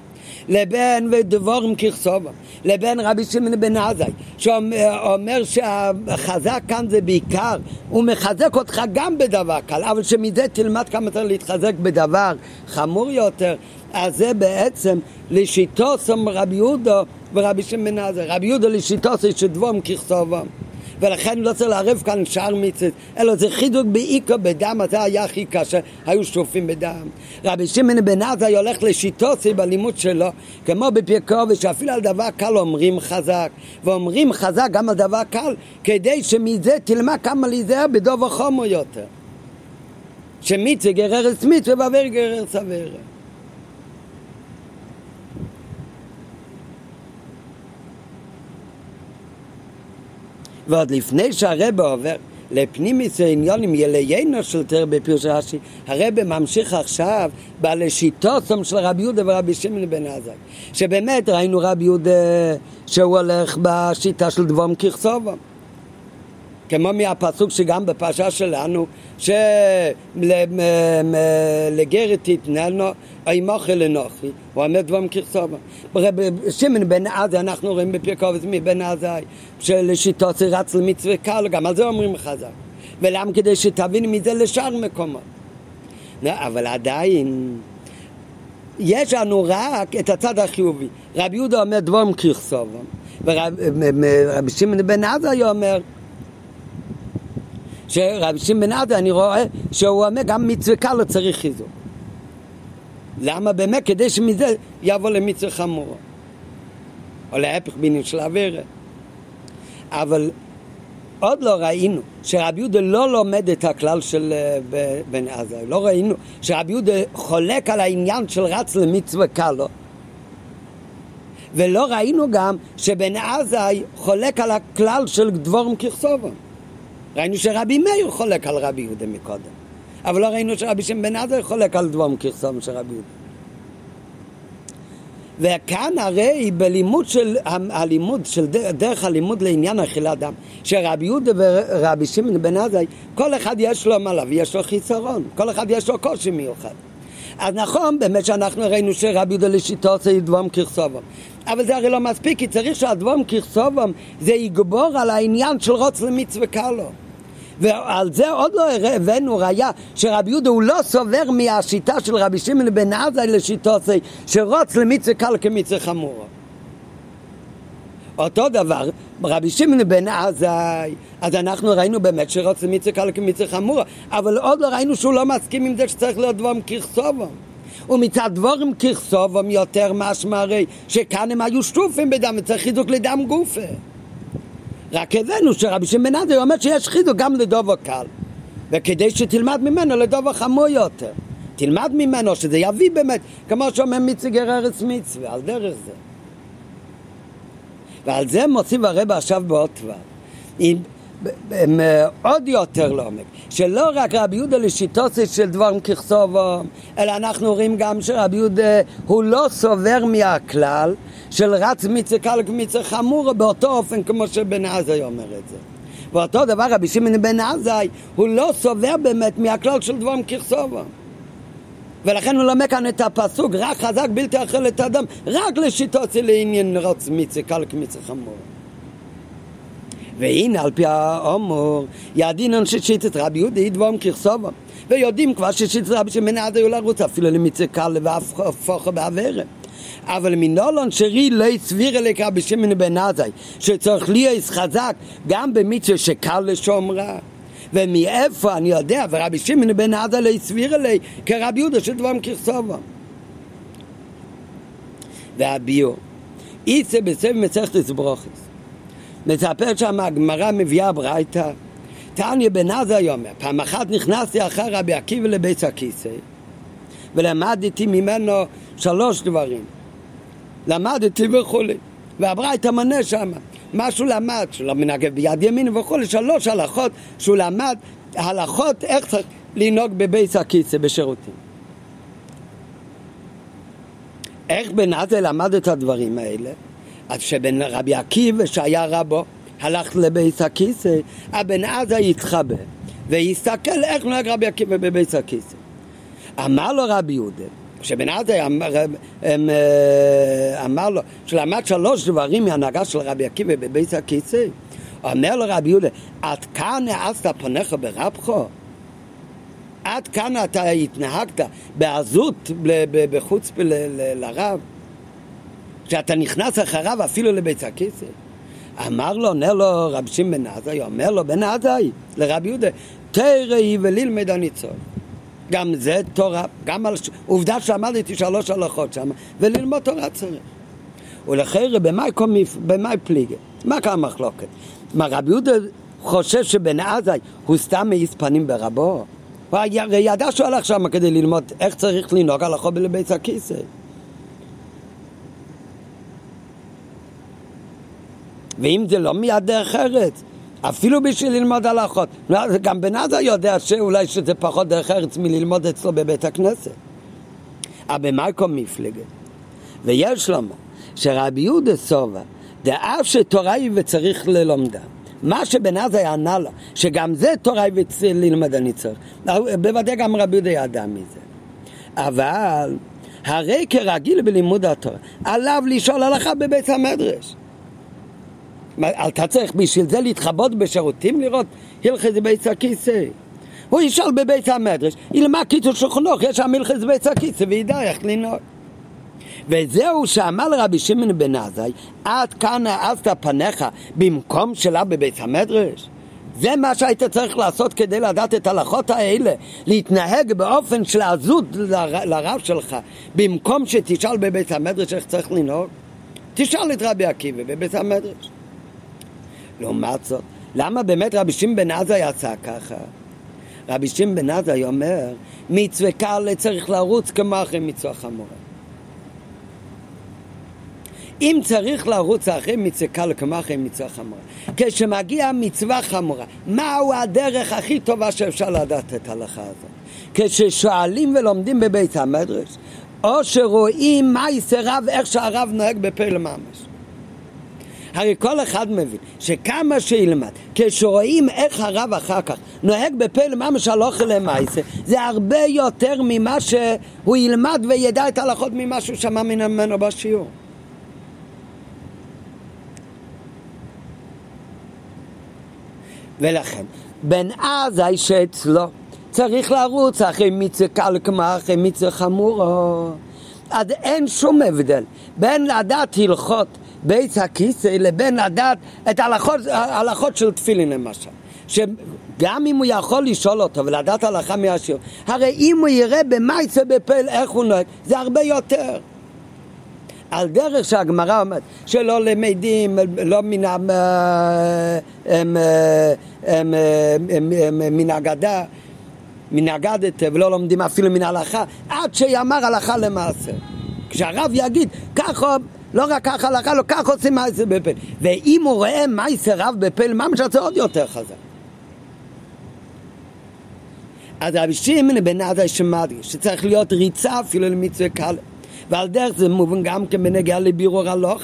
לבין ודבורים ככסובם, לבין רבי שמעון בן עזאי, שאומר שהחזק כאן זה בעיקר, הוא מחזק אותך גם בדבר קל, אבל שמזה תלמד כמה צריך להתחזק בדבר חמור יותר, אז זה בעצם לשיטו סום רבי יהודו ורבי שמעון עזאי. רבי יהודו לשיטו זה שדבורים ככסובם. ולכן לא צריך לערב כאן שאר מצוות, אלא זה חידוק בעיקר בדם, זה היה הכי קשה, היו שטופים בדם. רבי שמעון בן עזאי הולך לשיטוסי בלימוד שלו, כמו בפרקו, שאפילו על דבר קל אומרים חזק, ואומרים חזק גם על דבר קל, כדי שמזה תלמד כמה להיזהר בדוב החומו יותר. שמצווה גררס מצווה ועבר גררס עבר. ועוד לפני שהרבא עובר לפנימיס העניונים יליינו של תר בפירוש רש"י, הרבא ממשיך עכשיו בלשיטוסום של רבי יהודה ורבי שמעון בן עזאי, שבאמת ראינו רבי יהודה שהוא הולך בשיטה של דבום ככסובו. כמו מהפסוק שגם בפרשה שלנו, שלגרת תתננו, אימוכי לנוחי, הוא אומר דבום ככסובה. שמעון בן עזה, אנחנו רואים בפרקובץ מבן עזה, שלשיטות זה רץ למצווה קל, גם על זה אומרים חזק. ולמה? כדי שתבין מזה לשאר מקומות. אבל עדיין, יש לנו רק את הצד החיובי. רבי יהודה אומר דבום ככסובה, ורבי שמעון בן עזה אומר שרבי שמעון בן עדה אני רואה שהוא אומר גם מצווה קל לא צריך חיזוק. למה באמת? כדי שמזה יבוא למצווה חמורה. או להפך בעניין של אווירה. אבל עוד לא ראינו שרבי יהודה לא לומד את הכלל של אה, בן עזה, לא ראינו שרבי יהודה חולק על העניין של רץ למצווה קלו ולא ראינו גם שבן עזה חולק על הכלל של דבורם ככסובם ראינו שרבי מאיר חולק על רבי יהודה מקודם, אבל לא ראינו שרבי שם בן עזר חולק על דבום כרסום של רבי יהודה. וכאן הרי בלימוד של, הלימוד של דרך הלימוד לעניין אכילת דם, שרבי יהודה ורבי שמעון בן עזאי, כל אחד יש לו מה להביא, יש לו חיסרון, כל אחד יש לו קושי מיוחד. אז נכון באמת שאנחנו ראינו שרבי יהודה לשיטו עושה דבום כרסובו, אבל זה הרי לא מספיק, כי צריך שהדבום ככסובם זה יגבור על העניין של רוץ למצווה קלו. ועל זה עוד לא הבאנו ראיה שרבי יהודה הוא לא סובר מהשיטה של רבי שמעון בן עזאי לשיטוסי שרוץ למצווה קל כמצווה חמורה. אותו דבר, רבי שמעון בן עזאי, אז אנחנו ראינו באמת שרוץ למצווה קל כמצווה חמורה, אבל עוד לא ראינו שהוא לא מסכים עם זה שצריך להיות דבום ככסובם. ומצד דבורים ככסובם יותר משמע הרי שכאן הם היו שטופים בדם וצריך חיזוק לדם גופה. רק הבאנו שרבי שמעון בן אומר שיש חיזוק גם לדובו קל וכדי שתלמד ממנו לדובו חמור יותר. תלמד ממנו שזה יביא באמת כמו שאומר מצגר ארץ מצווה על דרך זה. ועל זה מוסיף הרבה עכשיו בעוד עוד יותר לעומק, שלא רק רבי יהודה לשיטוסי של דברים ככסובו, אלא אנחנו רואים גם שרבי יהודה הוא לא סובר מהכלל של רץ מצווה קל כמצווה חמור באותו אופן כמו שבן עזאי אומר את זה. ואותו דבר רבי שמעון בן עזאי הוא לא סובר באמת מהכלל של דברים ככסובו. ולכן הוא לומד כאן את הפסוק רק חזק בלתי אכל את האדם רק לשיטוסי לעניין רץ מצווה קל כמצווה חמור. והנה על פי האומר ידין אנשי שיטת רבי יהודה ידבום ככסובו ויודעים כבר ששיטת רבי שמנעד היו לרוץ אפילו למצא קל ואף הפוכה בעברת אבל מנולון שרי לא הסביר אליך רבי שמעון בן עזאי שצריך להיות חזק גם במצווה שקל לשומרה ומאיפה אני יודע, ורבי שמעון בן עדה לא הסביר אלי כרבי יהודה של דברים ככסובו. והביור, איצה בסבב מצחת ברוכס. מספר שם הגמרא מביאה ברייתא, תניא בן עזה יאמר, פעם אחת נכנסתי אחר רבי עקיבא לבית הכיסא ולמדתי ממנו שלוש דברים. למדתי וכולי. והברייתא מנה שם, מה שהוא למד, שלא מנגב ביד ימין וכולי, שלוש הלכות שהוא למד, הלכות איך צריך לנהוג בבית הכיסא בשירותים. איך בן עזה למד את הדברים האלה? אז שבן רבי עקיבא שהיה רבו הלך לבית הכיסא, הבן עזה יתחבא ויסתכל איך נוהג רבי עקיבא בבית הכיסא. אמר לו רבי יהודה, כשבן עזה אמר, אה, אמר לו, שלמד שלוש דברים מהנהגה של רבי עקיבא בבית הכיסא, אומר לו רבי יהודה, עד כאן העזת פניך ברבך? עד כאן אתה התנהגת בעזות בחוץ לרב? שאתה נכנס אחריו אפילו לבית הכיסא? אמר לו, עונה לו רב שמעון בן עזאי, אומר לו בן עזאי לרבי יהודה, תראי וללמד הניצול. גם זה תורה, גם על... עובדה שעמדתי שלוש הלכות שם, וללמוד תורה צריך. ולחיירה במאי קומיף, במאי פליגה. מה כאן המחלוקת? מה רבי יהודה חושב שבן עזאי הוא סתם מעיס פנים ברבו? הוא הרי ידע שהוא הלך שם כדי ללמוד איך צריך לנהוג הלכות בלבית הכיסא. ואם זה לא מיד דרך ארץ, אפילו בשביל ללמוד הלכות. גם בן יודע שאולי שזה פחות דרך ארץ מללמוד אצלו בבית הכנסת. אבל מייקום מפלגת. ויש לומר שרבי יהודה סובה, דאף שתורה היא וצריך ללומדה. מה שבן עזה ענה לו, שגם זה תורה היא וצריך ללמד אני צריך. בוודאי גם רבי יהודה ידע מזה. אבל הרי כרגיל בלימוד התורה, עליו לשאול הלכה בבית המדרש. אתה צריך בשביל זה להתחבות בשירותים לראות הלכת בית הכיסא. הוא ישאל בבית המדרש, ילמד קיצור שולחנוך, יש שם הלכת בית הכיסא וידע איך לנהוג. וזהו שאמר לרבי שמעון בן עזאי, עד כאן העזת פניך במקום שלה בבית המדרש? זה מה שהיית צריך לעשות כדי לדעת את ההלכות האלה, להתנהג באופן של עזות לרב שלך, במקום שתשאל בבית המדרש איך צריך לנהוג? תשאל את רבי עקיבא בבית המדרש. לעומת זאת, למה באמת רבי שמעון בן עזה יצא ככה? רבי שמעון בן עזה אומר, מצווה קל צריך לרוץ כמו אחרי מצווה חמורה. אם צריך לרוץ אחרי מצווה קל כמו אחרי מצווה חמורה, כשמגיע מצווה חמורה, מהו הדרך הכי טובה שאפשר לדעת את ההלכה הזאת? כששואלים ולומדים בבית המדרש, או שרואים מה יעשה רב, איך שהרב נוהג בפלא ממש. הרי כל אחד מבין שכמה שילמד, כשרואים איך הרב אחר כך נוהג בפה לממש הלוך למעשה, זה הרבה יותר ממה שהוא ילמד וידע את ההלכות ממה שהוא שמע ממנו בשיעור. ולכן, בן עזאי שאצלו צריך לרוץ אחרי מיצה קל כמו אחרי מיצה חמורו. אז אין שום הבדל בין לדעת הלכות בית הכיסא לבין לדעת את ההלכות, ההלכות של תפילין למשל. שגם אם הוא יכול לשאול אותו ולדעת הלכה מהשיר, הרי אם הוא יראה במה יצא בפל איך הוא נוהג, זה הרבה יותר. על דרך שהגמרא אומרת שלא למדים, לא מן, מן הגדה, מן אגדת ולא לומדים אפילו מן ההלכה עד שיאמר הלכה למעשה. כשהרב יגיד ככה לא רק ככה הלכה, לא ככה עושים מעשה בפל. ואם הוא רואה מעשה רב בפל, מה משהו עוד יותר חזק. אז רבי שמעון בן עזאי שמדגיש שצריך להיות ריצה אפילו למצווה קל. ועל דרך זה מובן גם כן בנגיעה לבירור הלוך,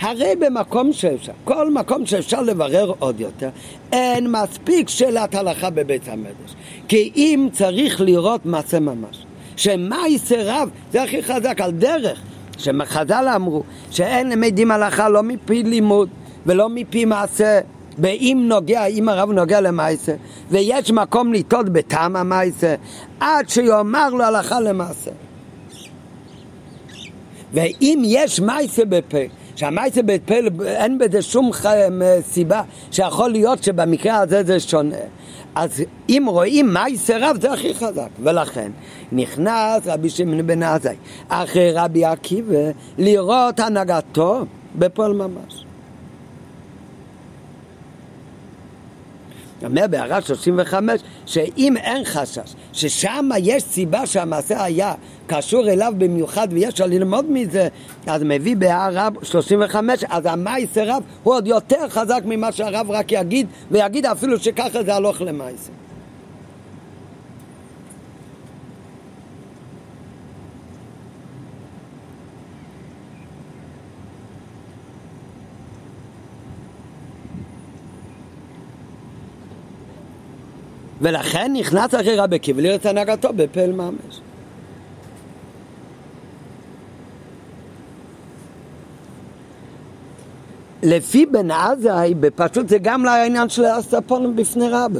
הרי במקום שאפשר, כל מקום שאפשר לברר עוד יותר, אין מספיק שאלת הלכה בבית המדרש. כי אם צריך לראות מעשה ממש, שמה יעשה רב, זה הכי חזק, על דרך. שחז"ל אמרו שאין למדים הלכה לא מפי לימוד ולא מפי מעשה. ואם נוגע, אם הרב נוגע למעשה ויש מקום לטעות בטעם המעשה עד שיאמר לו הלכה למעשה. ואם יש מעשה בפה שהמייסה בפל אין בזה שום. סיבה שיכול להיות שבמקרה הזה זה שונה. אז אם רואים מייסה רב זה הכי חזק, ולכן נכנס רבי שמעון בן עזאי אחרי רבי עקיבא לראות הנהגתו בפועל ממש. אומר בהערה 35 שאם אין חשש ששם יש סיבה שהמעשה היה קשור אליו במיוחד ויש לו ללמוד מזה אז מביא בהערה 35 אז המייסר רב הוא עוד יותר חזק ממה שהרב רק יגיד ויגיד אפילו שככה זה הלוך למייסר ולכן נכנס אחרי רבי עקיבא לראות הנהגתו בפעל ממש. לפי בן עזאי, בפשוט זה גם לעניין של הספונים בפני רבי.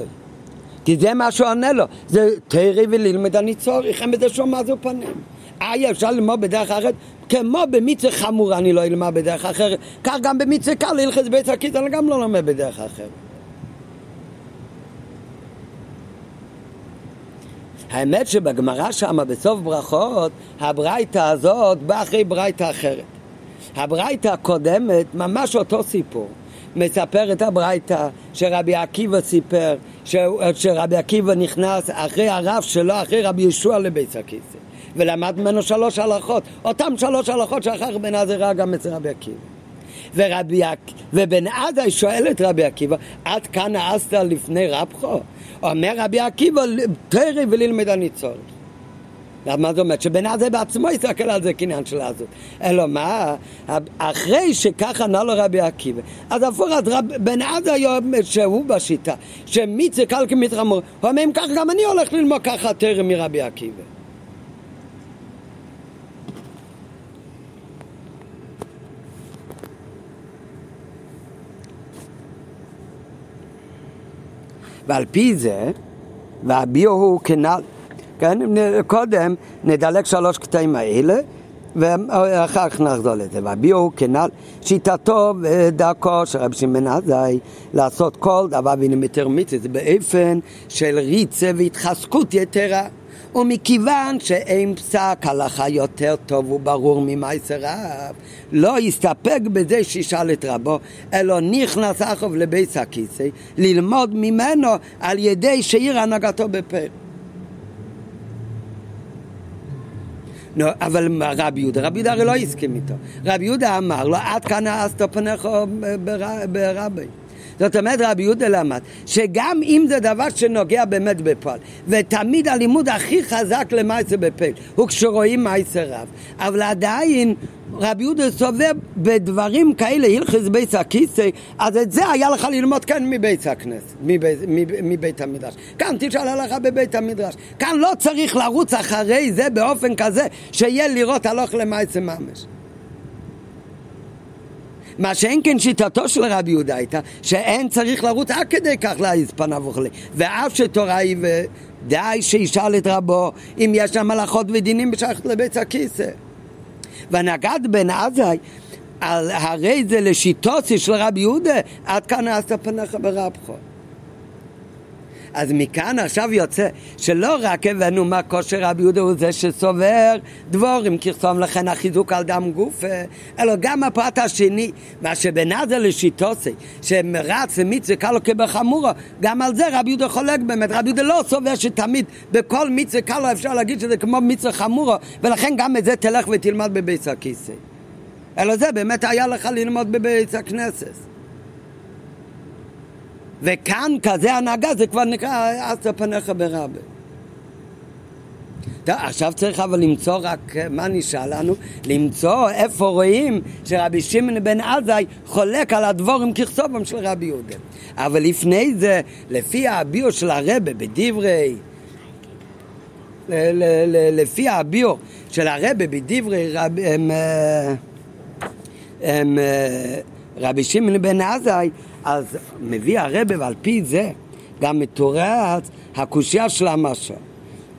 כי זה מה שהוא עונה לו, זה תראי וללמד אני צורך, אין בזה שום מזו פנים. איה אפשר ללמוד בדרך אחרת, כמו במצווה חמורה אני לא אלמד בדרך אחרת, כך גם במצווה קל ללחץ בית הכיס, אני גם לא לומד בדרך אחרת. האמת שבגמרא שם בסוף ברכות, הברייתא הזאת באה אחרי ברייתא אחרת. הברייתא הקודמת, ממש אותו סיפור. מספר את הברייתא שרבי עקיבא סיפר, ש... שרבי עקיבא נכנס אחרי הרב שלו, אחרי רבי ישוע לבית הכיסא, ולמד ממנו שלוש הלכות, אותם שלוש הלכות שאחר בן עזרא גם אצל רבי עקיבא. ורבי, ובן עזאי שואל את רבי עקיבא, עד כאן נעשת לפני רבחו? אומר רבי עקיבא, תרא וללמד אני צורך. מה זאת אומרת? שבן עזאי בעצמו יסתכל על זה כעניין של הזאת. אלא מה? אחרי שככה ענה לו רבי עקיבא, אז הפוך, אז רב, בן עזאי שהוא בשיטה, שמיצה קלקי מתרמור, הוא אומר, אם כך גם אני הולך ללמוד ככה תרא מרבי עקיבא. ועל פי זה, והביו הוא כנ"ל, כן, קודם נדלק שלוש קטעים האלה ואחר כך נחזור לזה. והביו הוא כנ"ל שיטתו ודרכו של רבי שמעון עזאי לעשות כל דבר והנה מתר מצווה באופן של ריצה והתחזקות יתרה. ומכיוון שאין פסק הלכה יותר טוב וברור ממייסר רב, לא יסתפק בזה שישאל את רבו, אלא נכנס אחוב לבית הכיסא, ללמוד ממנו על ידי שעיר הנהגתו בפה. לא, אבל רבי יהודה, רבי יהודה הרי לא הסכים איתו. רבי יהודה אמר לו, עד כאן אסתו פניך ברבי. זאת אומרת רבי יהודה למד שגם אם זה דבר שנוגע באמת בפועל ותמיד הלימוד הכי חזק למעשה בפועל הוא כשרואים מעשה רב. אבל עדיין רבי יהודה סובר בדברים כאלה הלכס בית הכיסא אז את זה היה לך ללמוד כאן מבית הכנסת מבית, מבית המדרש. כאן תשאל הלכה בבית המדרש. כאן לא צריך לרוץ אחרי זה באופן כזה שיהיה לראות הלוך למעשה ממש מה שאין כן שיטתו של רבי יהודה הייתה שאין צריך לרוץ עד כדי כך להעיז פניו וכולי ואף שתורה היא ודי שישאל את רבו אם יש שם הלכות ודינים בשייכת לבית הכיסא. והנגד בן עזאי על הרי זה לשיטוסי של רבי יהודה עד כאן עשת פניך ברבחו אז מכאן עכשיו יוצא שלא רק הבאנו מה כושר רבי יהודה הוא זה שסובר דבורים כרסום לכן החיזוק על דם גוף אלא גם הפרט השני מה שבנאזה לשיטוסי שמרץ ומצווה קלו כבחמורו גם על זה רבי יהודה חולק באמת רבי יהודה לא סובר שתמיד בכל מצווה קלו אפשר להגיד שזה כמו מצווה חמורו ולכן גם את זה תלך ותלמד בבית הכיסא. אלא זה באמת היה לך ללמוד בבית הכנסת וכאן כזה הנהגה זה כבר נקרא אסתר פניך ברבה. טוב, עכשיו צריך אבל למצוא רק, מה נשאר לנו? למצוא איפה רואים שרבי שמעון בן עזאי חולק על הדבורים ככסובם של רבי יהודה. אבל לפני זה, לפי הביו של הרבה בדברי, לפי הביו של הרבה בדברי רב, הם, הם, הם, רבי שמעון בן עזאי אז מביא הרבה ועל פי זה גם מתורץ הקושייה של המשור.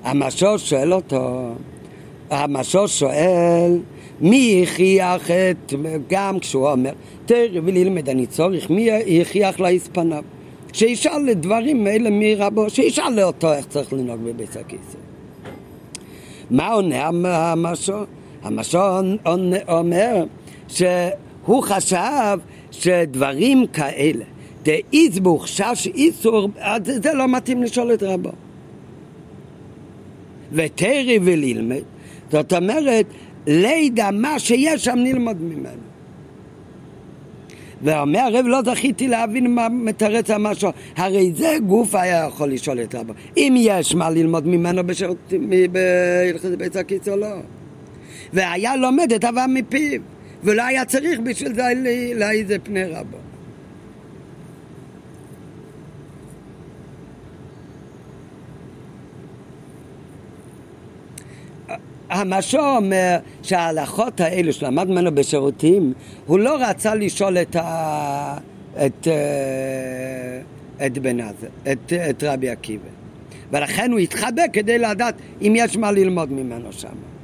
המשור שואל אותו, המשור שואל מי הכריח את, גם כשהוא אומר, תראה וללמד אני צורך, מי הכריח להעיס פניו? שישאל דברים אלה מרבו, שישאל אותו איך צריך לנהוג בבית הכיסא. מה עונה המשו? המשו אומר שהוא חשב שדברים כאלה, דאיזבוך שש איסור, זה לא מתאים לשאול את רבו. ותרי וללמד, זאת אומרת, לידע מה שיש שם נלמוד ממנו. ואומר הרב לא זכיתי להבין מה מתרץ משהו, הרי זה גוף היה יכול לשאול את רבו, אם יש מה ללמוד ממנו בהלכת בית או לא. והיה לומד את אבא מפיו, ולא היה צריך בשביל זה להעיד פני רבו. המשו אומר שההלכות האלו שלמד ממנו בשירותים, הוא לא רצה לשאול את, ה... את, אה, את בן עזה, את, את רבי עקיבא. ולכן הוא התחבא כדי לדעת אם יש מה ללמוד ממנו שם.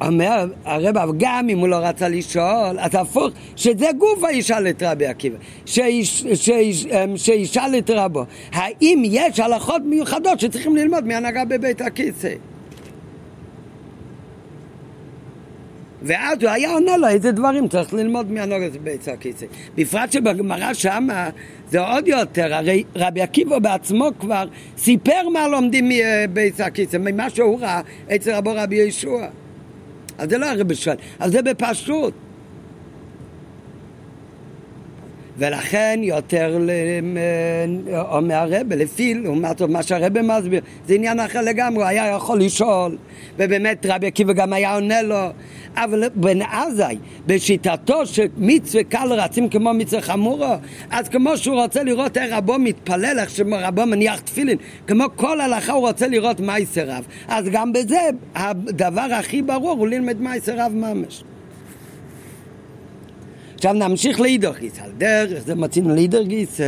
אומר הרב, גם אם הוא לא רצה לשאול, אז הפוך, שזה גופה ישאל את רבי עקיבא, אמ, שישאל את רבו, האם יש הלכות מיוחדות שצריכים ללמוד מהנהגה בבית הכיסא? ואז הוא היה עונה לו איזה דברים צריך ללמוד מהנוגס בעץ הכיסא. בפרט שבגמרא שמה זה עוד יותר, הרי רבי עקיבא בעצמו כבר סיפר מה לומדים מבית הכיסא, ממה שהוא ראה אצל רבו רבי ישוע. אז זה לא הרבי שואל, אז זה בפשוט. ולכן יותר אומר הרבה, לפי לעומת מה שהרבה מסביר, זה עניין אחר לגמרי, הוא היה יכול לשאול, ובאמת רבי עקיבא גם היה עונה לו, אבל בן עזאי, בשיטתו שמצווה קל רצים כמו מצווה חמורו, אז כמו שהוא רוצה לראות איך רבו מתפלל, איך שרבו מניח תפילין, כמו כל הלכה הוא רוצה לראות מייסר רב, אז גם בזה הדבר הכי ברור הוא ללמד מייסר רב ממש. עכשיו נמשיך לידר גיס, על דרך זה מצינו לידר גיס,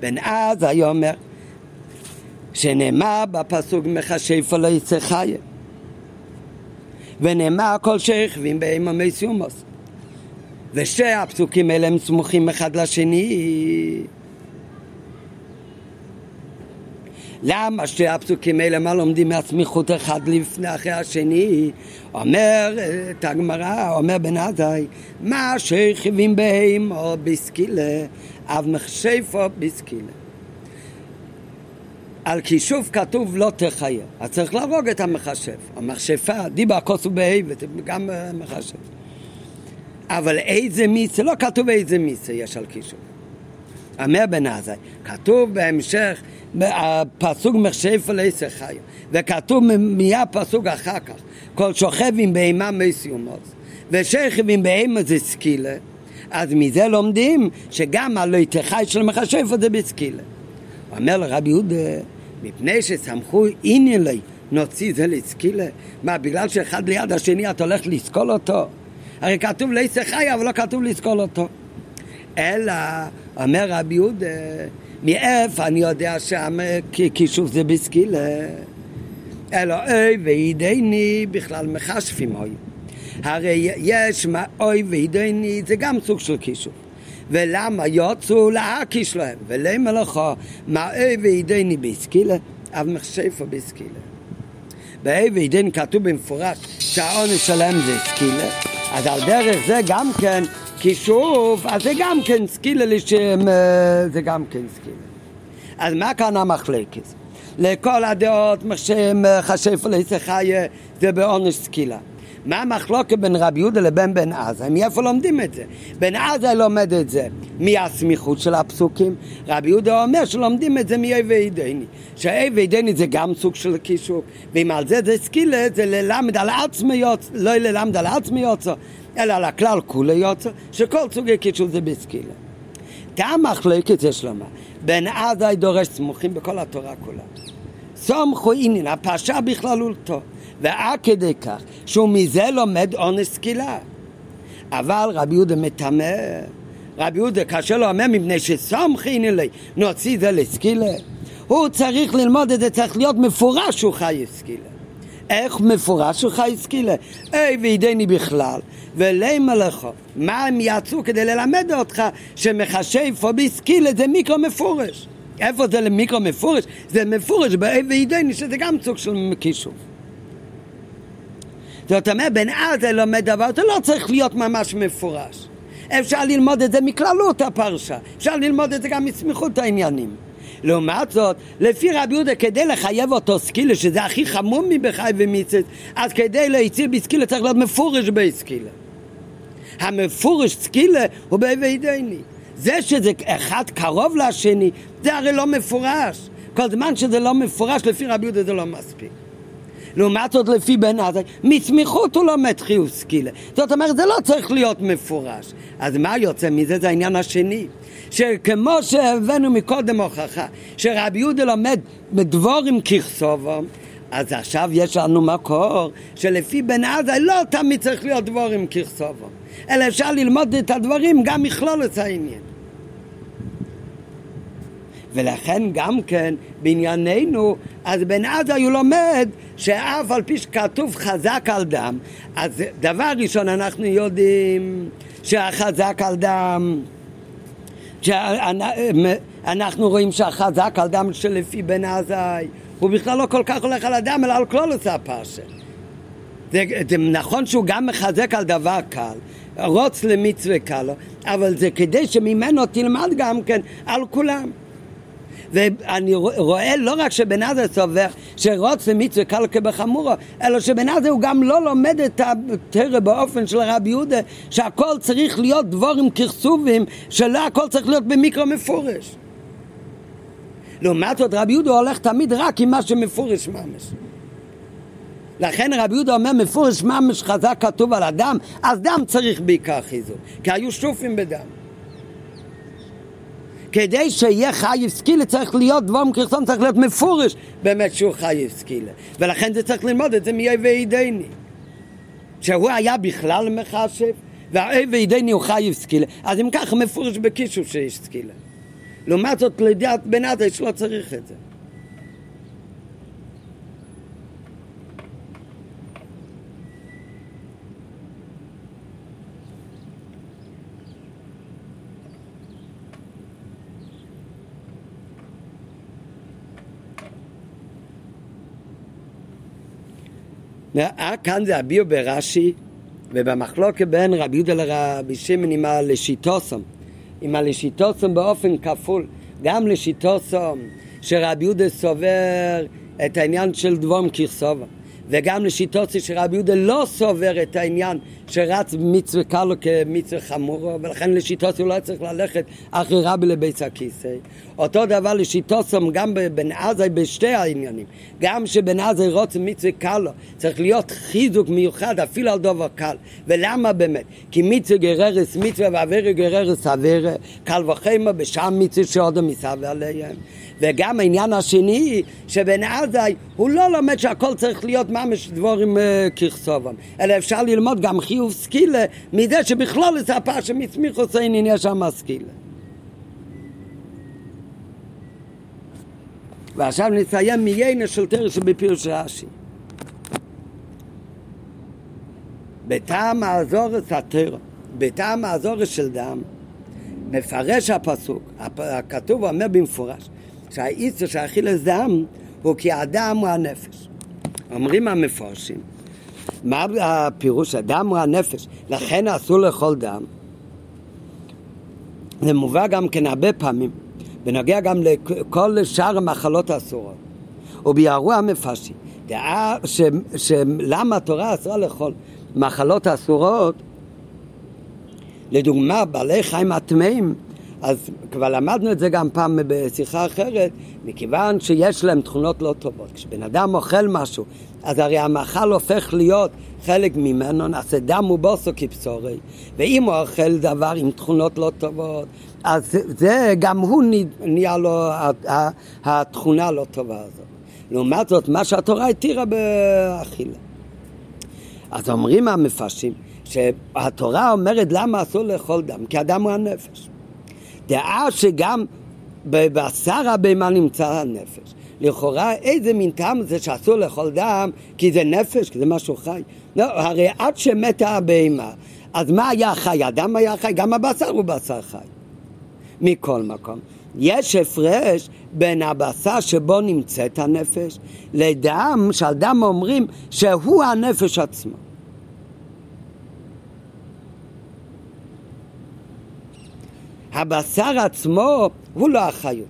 בן אז היה אומר שנאמר בפסוק מחשב לא יצא חיה ונאמר כל שכבים באימה מסיומוס ושתי הפסוקים האלה הם סמוכים אחד לשני למה שתי הפסוקים האלה, מה לומדים מהסמיכות אחד לפני אחרי השני? אומר את הגמרא, אומר בן עזאי, מה שכיבים בהם או בסקילה, אב מחשפו בסקילה. על כישוף כתוב לא תחיה, אז צריך להרוג את המחשף. המכשפה, דיבה כוס ובהיבת, גם מחשף. אבל איזה מיסה, לא כתוב איזה מיסה יש על כישוף. אומר עזאי, כתוב בהמשך הפסוק מחשב לעשר חיו, וכתוב מיד פסוק אחר כך, כל שוכב עם בהמה מסיומוס, ושכב עם בהמה זה סקילה, אז מזה לומדים שגם הלא תחי של מחשב זה בסקילה. אומר לרבי יהודה, מפני שסמכו עניין לי, נוציא זה לסקילה? מה, בגלל שאחד ליד השני אתה הולך לסקול אותו? הרי כתוב לעשר חי, אבל לא כתוב לסקול אותו. אלא, אומר רבי יהודה, מאיפה אני יודע שם כישוף זה בסקילה? אלא אוי וידני בכלל מכשפים אוי. הרי יש מה אוי וידני זה גם סוג של כישוף. ולמה יוצאו להקיש להם? ולמה לך מה אוי וידני בסקילה? אבל מחשפו בסקילה. באי וידני כתוב במפורש שהעונש שלהם זה סקילה. אז על דרך זה גם כן כישוף, אז זה גם כן סקילה לשם, אה, זה גם כן סקילה. אז מה כאן המחלקת? לכל הדעות חשב חיה זה בעונש סקילה. מה המחלוקת בין רבי יהודה לבין בן עזה? מאיפה לומדים את זה? בן עזה לומד את זה מהסמיכות של הפסוקים. רבי יהודה אומר שלומדים את זה מאי וידני. שאי וידני זה גם סוג של קישוק. ואם על זה זה סקילה, זה ללמד על עצמי יוצא, לא ללמד על עצמי יוצא, אלא על הכלל כולי יוצא, שכל סוגי קישוק זה בסקילה. גם מחלוקת יש לומר. בן עזאי דורש סמוכים בכל התורה כולה. סומכו אינין, הפרשה בכללותו, ועד כדי כך שהוא מזה לומד אונס סקילה. אבל רבי יהודה מטמא, רבי יהודה כאשר לא אומר מפני שסומכי אינין לי, נוציא זה לסקילה. הוא צריך ללמוד את זה, צריך להיות מפורש שהוא חי סקילה. איך מפורש שלך הסקילה? אי וידני בכלל, ולמה לך? מה הם יצאו כדי ללמד אותך שמחשב פה בסקילה זה מיקרו מפורש? איפה זה למיקרו מפורש? זה מפורש באי וידני שזה גם סוג של כישוף. זאת אומרת, בן עזה לומד דבר, זה לא צריך להיות ממש מפורש. אפשר ללמוד את זה מכללות הפרשה, אפשר ללמוד את זה גם מסמיכות העניינים. לעומת זאת, לפי רבי יהודה, כדי לחייב אותו סקילה, שזה הכי חמור מבחי ומיצת, אז כדי להציר בסקילה צריך להיות מפורש בסקילה. המפורש סקילה הוא בהווה דייני. זה שזה אחד קרוב לשני, זה הרי לא מפורש. כל זמן שזה לא מפורש, לפי רבי יהודה זה לא מספיק. לעומת זאת לפי בן עזאי, מסמיכות הוא לומד חיוס סקילה. זאת אומרת, זה לא צריך להיות מפורש. אז מה יוצא מזה? זה העניין השני. שכמו שהבאנו מקודם הוכחה, שרבי יהודה לומד בדבורים ככסובו, אז עכשיו יש לנו מקור שלפי בן עזאי לא תמיד צריך להיות דבורים ככסובו, אלא אפשר ללמוד את הדברים גם מכלול את העניין. ולכן גם כן בענייננו, אז בן עזה הוא לומד שאף על פי שכתוב חזק על דם, אז דבר ראשון אנחנו יודעים שהחזק על דם, שאנחנו רואים שהחזק על דם שלפי בן עזה הוא בכלל לא כל כך הולך על הדם אלא על כלל עושה פרשה. זה, זה נכון שהוא גם מחזק על דבר קל, רוץ למצווה קל, אבל זה כדי שממנו תלמד גם כן על כולם. ואני רואה לא רק שבן עזה סובר שרוצה מצווה קל כבחמורו, אלא שבן עזה הוא גם לא לומד את התרא באופן של רבי יהודה, שהכל צריך להיות דבורים כרסובים, שלא הכל צריך להיות במיקרו מפורש. לעומת זאת רבי יהודה הולך תמיד רק עם מה שמפורש ממש. לכן רבי יהודה אומר מפורש ממש חזק כתוב על אדם, אז דם צריך בעיקר חיזוק, כי היו שופים בדם. כדי שיהיה חייב סקילה צריך להיות דבר מקרסון, צריך להיות מפורש באמת שהוא חייב סקילה. ולכן זה צריך ללמוד את זה מאי וידני. שהוא היה בכלל מחשב, והאי וידני הוא חייב סקילה. אז אם ככה מפורש בקישור שיש סקילה. לעומת זאת, לדעת בן עדה שלא צריך את זה. כאן זה הביאו ברש"י, ובמחלוקת בין רבי יהודה לרבי שמעון עם הלשיטוסום, עם הלשיטוסום באופן כפול, גם לשיטוסום שרבי יהודה סובר את העניין של דבום כרסובה. וגם לשיטוצי שרבי יהודה לא סובר את העניין שרץ מצווה קלו כמצווה חמורו ולכן לשיטוצי הוא לא צריך ללכת אחרי רבי לבית הכיסא. אותו דבר לשיטוצם גם בבן עזי בשתי העניינים. גם שבן עזי רוצה מצווה קלו צריך להיות חיזוק מיוחד אפילו על דובר קל. ולמה באמת? כי מצווה גררס מצווה ועבירה גררס עבירה קל וחמר בשם מצווה שעודו מסביב עליהם. וגם העניין השני, שבן עזאי הוא לא לומד שהכל צריך להיות ממש דבורים uh, ככסובם, אלא אפשר ללמוד גם חיוב סקילה מזה שבכלול זה הפרשה מצמיחוס העניין יש שם סקילה. ועכשיו נסיים מיינה של תרש בפירוש רש"י. בטעם האזורס הטרו, בטעם האזורס של דם, מפרש הפסוק, הכתוב אומר במפורש, שהאיסר של אכילס דם הוא כי האדם הוא הנפש. אומרים המפורשים, מה הפירוש? הדם הוא הנפש, לכן אסור לאכול דם. זה מובא גם כן הרבה פעמים, בנוגע גם לכל שאר המחלות האסורות. וביארו המפרשים, דעה שלמה התורה אסרה לאכול מחלות אסורות, לדוגמה בעלי חיים הטמאים אז כבר למדנו את זה גם פעם בשיחה אחרת, מכיוון שיש להם תכונות לא טובות. כשבן אדם אוכל משהו, אז הרי המאכל הופך להיות חלק ממנו, נעשה דם ובוסו כבשורי. ואם הוא אוכל דבר עם תכונות לא טובות, אז זה גם הוא נהיה לו התכונה הלא טובה הזאת. לעומת זאת, מה שהתורה התירה באכילה. אז אומרים המפרשים, שהתורה אומרת למה אסור לאכול דם, כי הדם הוא הנפש. דעה שגם בבשר הבהמה נמצא הנפש. לכאורה איזה מין טעם זה שאסור לאכול דם כי זה נפש, כי זה משהו חי? לא, הרי עד שמתה הבהמה, אז מה היה חי? הדם היה חי, גם הבשר הוא בשר חי. מכל מקום. יש הפרש בין הבשר שבו נמצאת הנפש לדם, שעל דם אומרים שהוא הנפש עצמו. הבשר עצמו הוא לא החיות.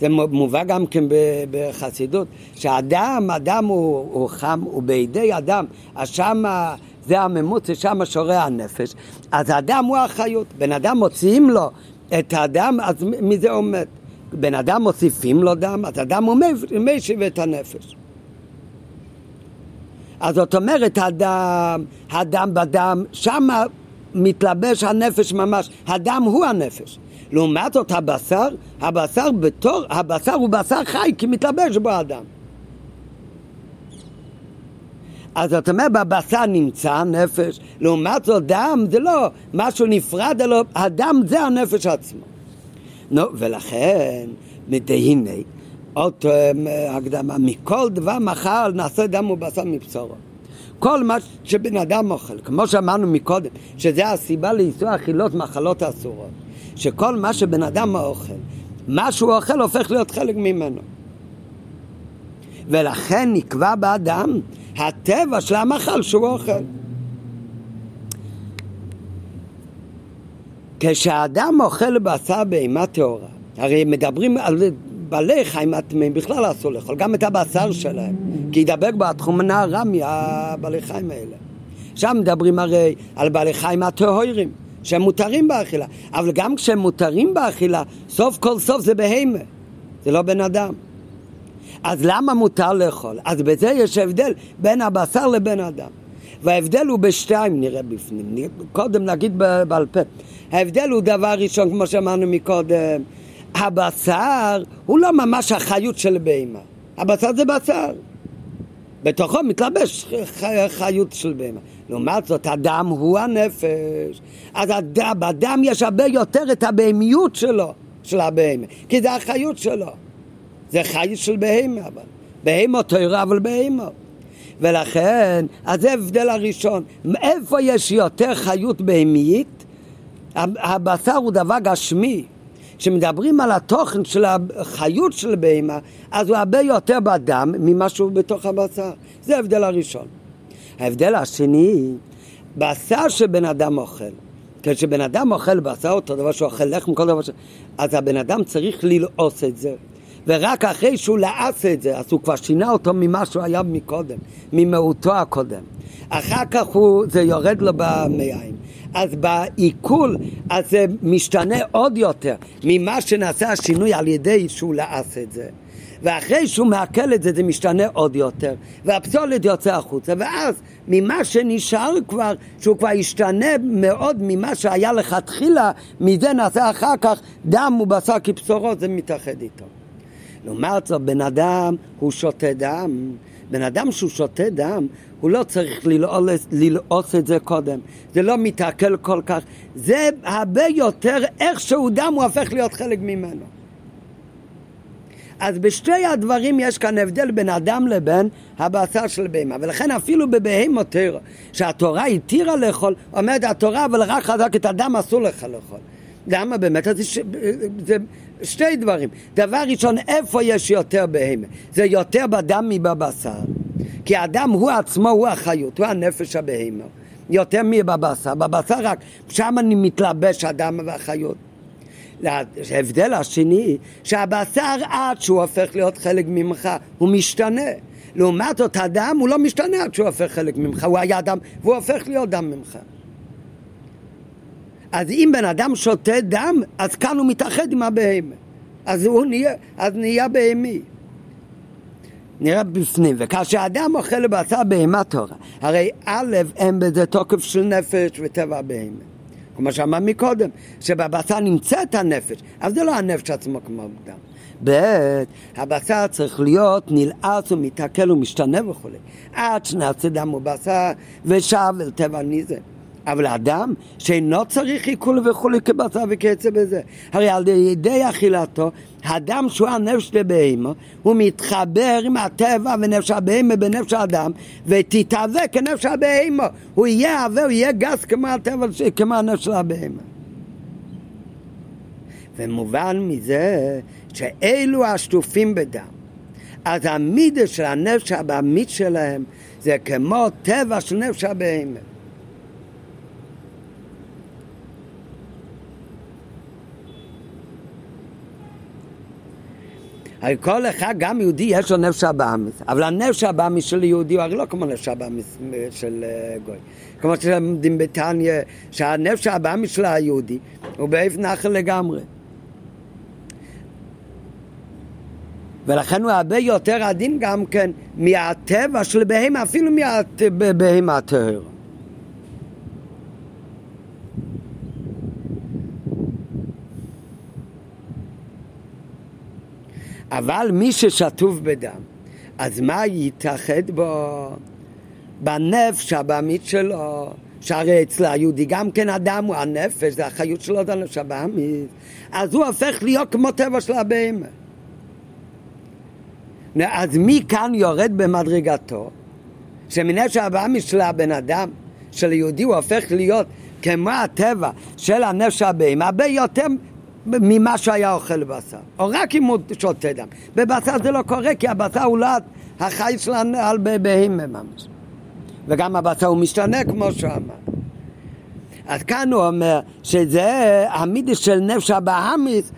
זה מובא גם כן בחסידות, שהאדם, אדם הוא, הוא חם, הוא בידי אדם, אז שמה זה הממוצע, שמה שורה הנפש, אז האדם הוא החיות. בן אדם מוציאים לו את הדם, אז מזה עומד. בן אדם מוסיפים לו דם, אז אדם הוא משיב את הנפש. אז זאת אומרת, הדם, הדם בדם, שמה מתלבש הנפש ממש, הדם הוא הנפש. לעומת זאת הבשר, הבשר בתור, הבשר הוא בשר חי כי מתלבש בו הדם. אז זאת אומרת, בבשר נמצא הנפש, לעומת זאת דם זה לא משהו נפרד, אלא הדם זה הנפש עצמו. נו, ולכן, מדהינה, עוד אה, הקדמה, מכל דבר מחל נעשה דם ובשר מבשורו. כל מה שבן אדם אוכל, כמו שאמרנו מקודם, שזה הסיבה לאיסור אכילות מחלות אסורות, שכל מה שבן אדם אוכל, מה שהוא אוכל הופך להיות חלק ממנו. ולכן נקבע באדם הטבע של המאכל שהוא אוכל. כשאדם אוכל בשר בהמה טהורה, הרי מדברים על בעלי חיים הטמאים בכלל אסור לאכול, גם את הבשר שלהם, כי ידבק בתחום הנערה מהבעלי חיים האלה. שם מדברים הרי על בעלי חיים הטהורים, שהם מותרים באכילה, אבל גם כשהם מותרים באכילה, סוף כל סוף זה בהמה, זה לא בן אדם. אז למה מותר לאכול? אז בזה יש הבדל בין הבשר לבין אדם. וההבדל הוא בשתיים, נראה בפנים. קודם נגיד בעל פה. ההבדל הוא דבר ראשון, כמו שאמרנו מקודם, הבשר הוא לא ממש החיות של בהמה. הבשר זה בשר. בתוכו מתלבש חיות של בהמה. לעומת זאת, הדם הוא הנפש. אז הדם, בדם יש הרבה יותר את הבהמיות שלו, של הבהמה, כי זה החיות שלו. זה חיות של בהמה, אבל. בהמה תוירה, אבל בהמה. ולכן, אז זה ההבדל הראשון. איפה יש יותר חיות בהמית? הבשר הוא דבר גשמי. כשמדברים על התוכן של החיות של בהמה, אז הוא הרבה יותר בדם ממה שהוא בתוך הבשר. זה ההבדל הראשון. ההבדל השני, בשר שבן אדם אוכל, כשבן אדם אוכל בשר, אותו דבר שהוא אוכל לחם, כל דבר ש... אז הבן אדם צריך ללעוס את זה. ורק אחרי שהוא לעס את זה, אז הוא כבר שינה אותו ממה שהוא היה מקודם, ממהותו הקודם. אחר כך הוא, זה יורד לו במעיים. אז בעיכול, אז זה משתנה עוד יותר ממה שנעשה השינוי על ידי שהוא לעס את זה. ואחרי שהוא מעכל את זה, זה משתנה עוד יותר, והפסולת יוצא החוצה, ואז ממה שנשאר כבר, שהוא כבר ישתנה מאוד ממה שהיה לכתחילה, מזה נעשה אחר כך דם ובשר כבשורות, זה מתאחד איתו. לעומת זאת, בן אדם הוא שותה דם. בן אדם שהוא שותה דם, הוא לא צריך ללעוס, ללעוס את זה קודם. זה לא מתעכל כל כך. זה הרבה יותר שהוא דם, הוא הופך להיות חלק ממנו. אז בשתי הדברים יש כאן הבדל בין אדם לבין הבשר של בהמה ולכן אפילו בבהמות שהתורה התירה לאכול אומרת התורה אבל רק חזק את הדם אסור לך לאכול למה באמת? זה, זה שתי דברים. דבר ראשון, איפה יש יותר בהמה? זה יותר בדם מבבשר. כי האדם הוא עצמו, הוא החיות, הוא הנפש הבהמה. יותר מבבשר. בבשר רק, שם אני מתלבש הדם והחיות. ההבדל השני, שהבשר עד שהוא הופך להיות חלק ממך, הוא משתנה. לעומת זאת, הדם הוא לא משתנה עד שהוא הופך חלק ממך, הוא היה דם, והוא הופך להיות דם ממך. אז אם בן אדם שותה דם, אז כאן הוא מתאחד עם הבהמה. אז הוא נהיה, אז נהיה בהמי. נראה בפנים, וכאשר אדם אוכל לבשר בהמה תורה, הרי א', אין בזה תוקף של נפש וטבע בהמה. כמו שאמר מקודם, שבבשר נמצאת הנפש, אבל זה לא הנפש עצמו כמו דם. ב', הבשר צריך להיות נלעס ומתעכל ומשתנה וכולי. עד שנעשה דם ובשר ושב אל טבע ניזה. אבל אדם שאינו צריך עיכול וכולי כבשר וכיוצא בזה. הרי על ידי אכילתו, האדם שהוא הנפש לבהמה, הוא מתחבר עם הטבע ונפש הבהמה בנפש האדם, ותתהווה כנפש הבהמה. הוא יהיה עבה, הוא יהיה גס כמו הטבע, כמו הנפש של. ומובן מזה שאלו השטופים בדם. אז המידה של הנפש הבעמית שלהם זה כמו טבע של נפש הבהמה. הרי כל אחד, גם יהודי, יש לו נפש הבאמיס, אבל הנפש הבאמיס של יהודי הוא הרי לא כמו נפש הבאמיס של אה, גוי. כמו שלמדים בתניא, שהנפש הבאמיס של היהודי הוא באיפה נחל לגמרי. ולכן הוא הרבה יותר עדין גם כן מהטבע של בהמה, אפילו מהבהמה הטהרה. אבל מי ששטוף בדם, אז מה יתאחד בו? בנפש הבעמית שלו, שהרי אצל היהודי גם כן אדם הוא הנפש, זה החיות שלו, זה הנפש הבעמית, אז הוא הופך להיות כמו טבע של הבהמה. אז מי כאן יורד במדרגתו? שמנפש הבעמית של הבן אדם, של יהודי, הוא הופך להיות כמו הטבע של הנפש הבהמה, הרבה יותר ממה שהיה אוכל בשר, או רק אם הוא שותה דם. בבשר זה לא קורה, כי הבשר הוא לא החי שלנו על בהמה ממש. וגם הבשר הוא משתנה, כמו שהוא אמר. אז כאן הוא אומר שזה המידי של נפש הבאמיס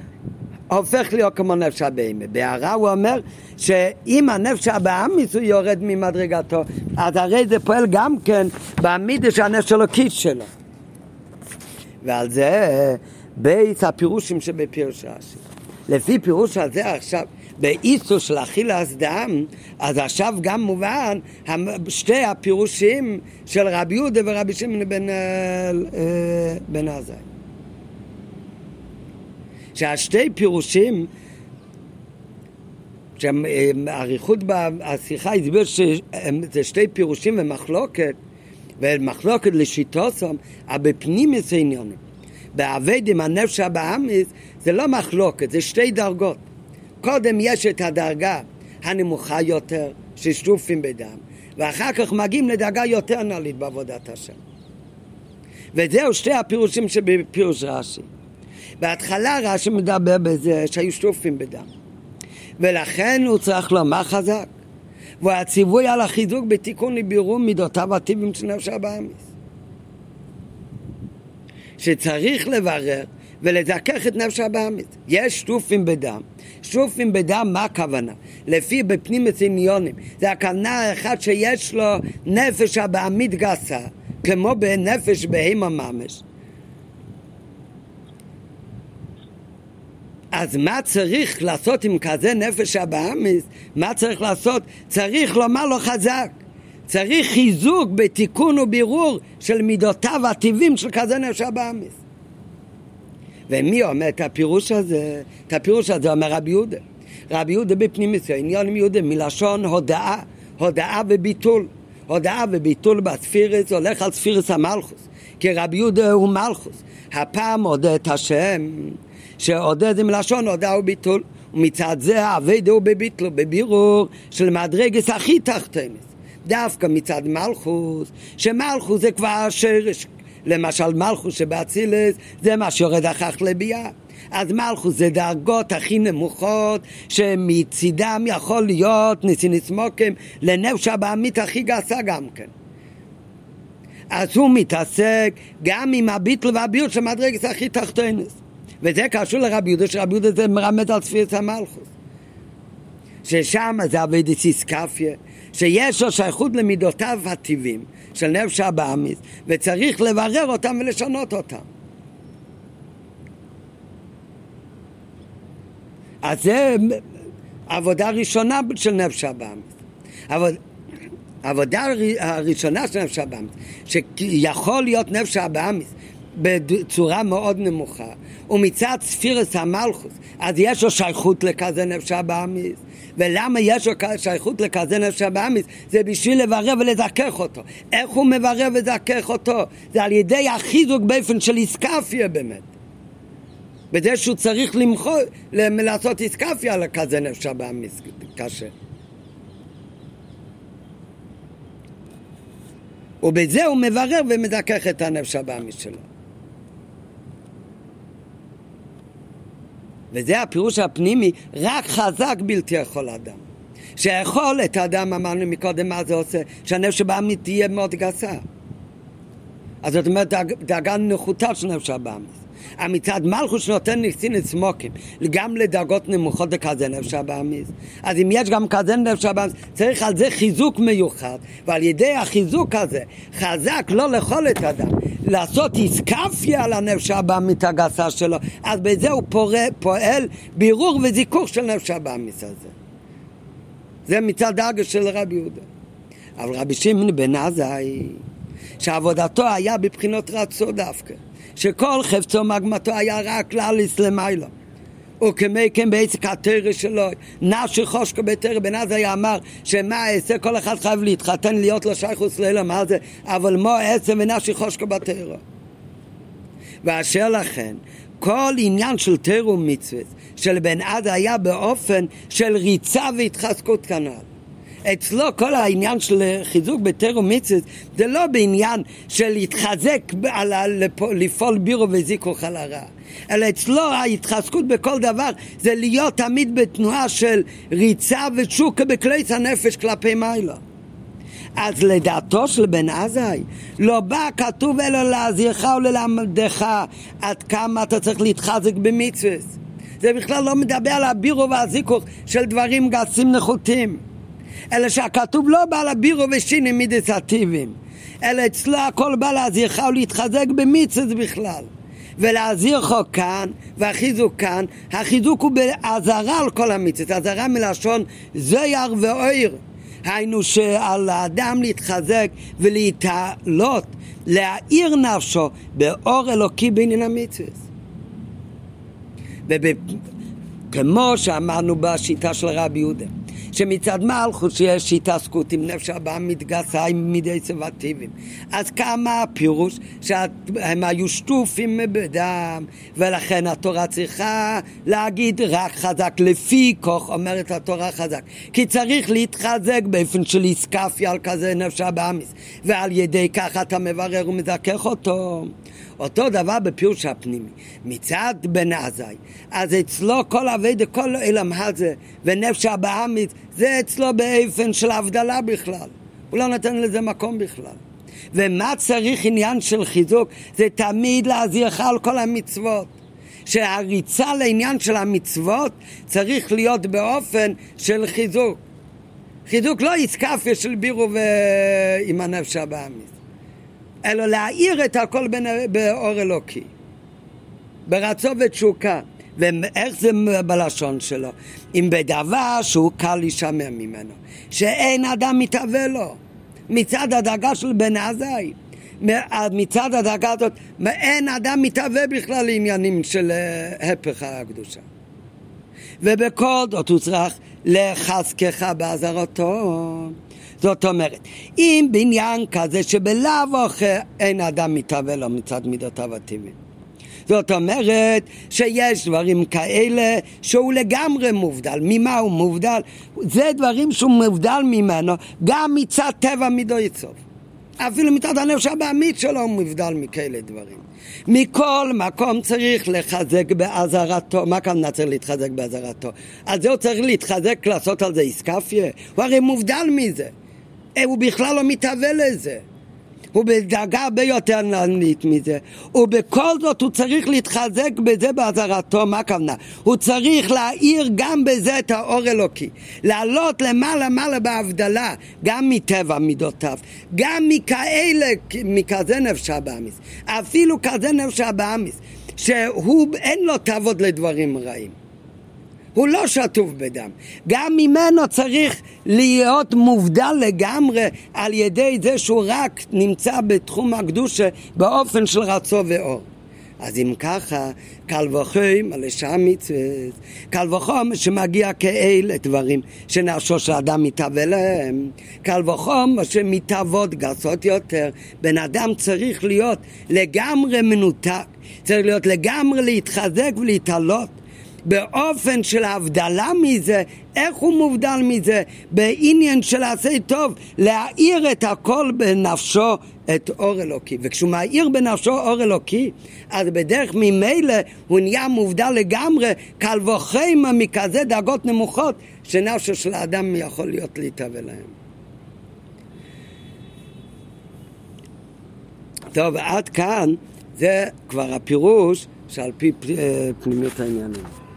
הופך להיות כמו נפש הבהמה. בהערה הוא אומר שאם הנפש הבאמיס הוא יורד ממדרגתו, אז הרי זה פועל גם כן במידי של הנפש אלוקית שלו. ועל זה בית הפירושים שבפירוש רש"י. לפי פירוש הזה עכשיו, באיסו של אכילס דם, אז עכשיו גם מובן שתי הפירושים של רבי יהודה ורבי שמעון בן, אה, בן עזאי. שהשתי פירושים, שהאריכות בשיחה הסביר שזה שתי פירושים ומחלוקת, ומחלוקת לשיטוסום, אבל בפנים עניונים. בעבד עם הנפש הבאמיס זה לא מחלוקת, זה שתי דרגות. קודם יש את הדרגה הנמוכה יותר, ששטופים בדם, ואחר כך מגיעים לדרגה יותר נעלית בעבודת השם. וזהו שתי הפירושים שבפירוש רש"י. בהתחלה רש"י מדבר בזה שהיו שטופים בדם. ולכן הוא צריך לומר חזק. והציווי על החיזוק בתיקון לבירור מידותיו הטבעים של נפש הבאמיס. שצריך לברר ולזכך את נפש הבאמית. יש שטופים בדם. שטופים בדם, מה הכוונה? לפי בפנים עניונים. זה הכוונה האחד שיש לו נפש הבאמית גסה, כמו בנפש בהמה ממש. אז מה צריך לעשות עם כזה נפש הבאמיס? מה צריך לעשות? צריך לומר לו חזק. צריך חיזוק בתיקון ובירור של מידותיו הטבעים של כזה נפש הבאמיס. ומי אומר את הפירוש הזה? את הפירוש הזה אומר רבי יהודה. רבי יהודה עניין עם יהודה מלשון הודאה, הודאה וביטול. הודאה וביטול בספירס הולך על ספירס המלכוס, כי רבי יהודה הוא מלכוס. הפעם הודה את השם, שהודה זה מלשון הודאה וביטול, ומצד זה אביידו הוא בביטלו, בבירור של מדרגס הכי תחתנס. דווקא מצד מלכוס, שמלכוס זה כבר השרש. למשל מלכוס שבאצילס זה מה שיורד אחר כך לביאה. אז מלכוס זה דרגות הכי נמוכות שמצידם יכול להיות ניסי נסמוקים לנפש הבעמית הכי גסה גם כן. אז הוא מתעסק גם עם הביטל והביוט של מדרגת הכי תחתונס. וזה קשור לרבי יהודה, שרבי יהודה זה מרמד על צפירת המלכוס. ששם זה אביידס איסקפיה, שיש לו שייכות למידותיו הטבעים של נפש הבאמיס, וצריך לברר אותם ולשנות אותם. אז זה עבודה ראשונה של נפש הבאמיס. עבוד... העבודה הראשונה של נפש הבאמיס, שיכול להיות נפש הבאמיס בצורה מאוד נמוכה, ומצד ספירס המלכוס, אז יש לו שייכות לכזה נפש הבאמיס. ולמה יש לו שייכות לכזה נפש הבאמיס? זה בשביל לברר ולזכך אותו. איך הוא מברר ולזכך אותו? זה על ידי החיזוק באופן של איסקפיה באמת. בזה שהוא צריך למחול, לעשות איסקפיה לכזה נפש הבאמיס קשה. ובזה הוא מברר ומזכך את הנפש הבאמיס שלו. וזה הפירוש הפנימי, רק חזק בלתי יכול אדם. שיכול את האדם, אמרנו מקודם מה זה עושה, שהנפש הבאמית תהיה מאוד גסה. אז זאת אומרת, דאגה נחותה של נפש הבאמית. המצד מלכוס שנותן ניסין סמוקים, גם לדרגות נמוכות לכזה נפש הבאמיס. אז אם יש גם כזה נפש הבאמיס, צריך על זה חיזוק מיוחד, ועל ידי החיזוק הזה, חזק לא לכל את אדם, לעשות איסקפיה על הנפש הבאמית הגסה שלו, אז בזה הוא פורה, פועל בירור וזיכוך של נפש הבאמיס הזה. זה מצד האגש של רבי יהודה. אבל רבי שמעון בן עזאי, שעבודתו היה בבחינות רצו דווקא. שכל חפצו מגמתו היה רק לאליס למיילו. וכמי כן בעסק התרא שלו, נשי חושקו בתרא, בן עזאי אמר שמה אעשה, כל אחד חייב להתחתן, להיות לו שייכוס לילה, מה זה, אבל מו אעשה ונשי חושקו בתרא. ואשר לכן, כל עניין של תרא ומצווה של בן עזאי היה באופן של ריצה והתחזקות כנ"ל. אצלו כל העניין של חיזוק בתר ומצוות זה לא בעניין של להתחזק, על לפעול בירו וזיכוך על הרע. אלא אצלו ההתחזקות בכל דבר זה להיות תמיד בתנועה של ריצה ותשוקה בכליס הנפש כלפי מעלה. אז לדעתו של בן עזאי לא בא כתוב אלא להזהירך וללמדך עד כמה אתה צריך להתחזק במצוות. זה בכלל לא מדבר על הבירו והזיכוך של דברים גסים נחותים. אלא שהכתוב לא בא לבירו ושיני מידס הטיבים, אלא אצלו הכל בא להזהירך ולהתחזק במיצס בכלל. ולהזהירך כאן, והחיזוק כאן, החיזוק הוא באזהרה על כל המיצס, אזהרה מלשון זויר ואויר. היינו שעל האדם להתחזק ולהתעלות, להאיר נפשו באור אלוקי בעניין המצווה. וכמו שאמרנו בשיטה של רבי יהודה, שמצד מלכוס שיש התעסקות עם נפש הבאה מתגסה עם מידי סבטיבים. אז כמה הפירוש שהם היו שטופים בדם, ולכן התורה צריכה להגיד רק חזק, לפי כוח אומרת התורה חזק. כי צריך להתחזק באופן של איסקפיה על כזה נפש הבאמיס, ועל ידי כך אתה מברר ומזכך אותו. אותו דבר בפירוש הפנימי. מצד בן עזאי, אז אצלו כל אביידה, כל עולם הזה, ונפש הבאמית, זה אצלו באופן של הבדלה בכלל. הוא לא נותן לזה מקום בכלל. ומה צריך עניין של חיזוק? זה תמיד להזהירך על כל המצוות. שהריצה לעניין של המצוות צריך להיות באופן של חיזוק. חיזוק לא איסקפיה של בירו עם הנפש הבאמית. אלא להאיר את הכל באור אלוקי, ברצון ותשוקה. ואיך זה בלשון שלו? אם בדבר שהוא קל להישמר ממנו, שאין אדם מתהווה לו, מצד הדאגה של בן עזאי. מצד הדאגה הזאת, אין אדם מתהווה בכלל לעניינים של אה, הפך הקדושה. ובכל זאת הוא צריך לחזקך באזהרתו. זאת אומרת, אם בעניין כזה שבלאו אחר אין אדם מתהווה לו מצד מידותיו הטבעיים. זאת אומרת שיש דברים כאלה שהוא לגמרי מובדל. ממה הוא מובדל? זה דברים שהוא מובדל ממנו גם מצד טבע מידו יצוב. אפילו מצד הנפש הבעמית שלו הוא מובדל מכאלה דברים. מכל מקום צריך לחזק באזהרתו. מה כאן צריך להתחזק באזהרתו? על זה הוא צריך להתחזק, לעשות על זה איסקפיה? הוא הרי מובדל מזה. הוא בכלל לא מתהווה לזה. הוא בדאגה הרבה יותר נענית מזה. ובכל זאת הוא צריך להתחזק בזה באזהרתו, מה הכוונה? הוא צריך להאיר גם בזה את האור אלוקי. לעלות למעלה מעלה בהבדלה, גם מטבע מידותיו, גם מכאלה, מכזה נפש הבאמיס. אפילו כזה נפש הבאמיס, שהוא אין לו תעבוד לדברים רעים. הוא לא שטוף בדם. גם ממנו צריך להיות מובדל לגמרי על ידי זה שהוא רק נמצא בתחום הקדושה באופן של רצו ואור. אז אם ככה, קל וחום על לשם מצוות, קל וחום שמגיע כאל דברים שנפשו של אדם מתהווה להם, קל וחום שמתהוות גסות יותר, בן אדם צריך להיות לגמרי מנותק, צריך להיות לגמרי להתחזק ולהתעלות. באופן של הבדלה מזה, איך הוא מובדל מזה? בעניין של עשה טוב, להאיר את הכל בנפשו את אור אלוקי. וכשהוא מאיר בנפשו אור אלוקי, אז בדרך ממילא הוא נהיה מובדל לגמרי, קל וחמא מכזה דרגות נמוכות, שנפשו של האדם יכול להיות להתהווה להם. טוב, עד כאן זה כבר הפירוש שעל פי פנימיות העניינים.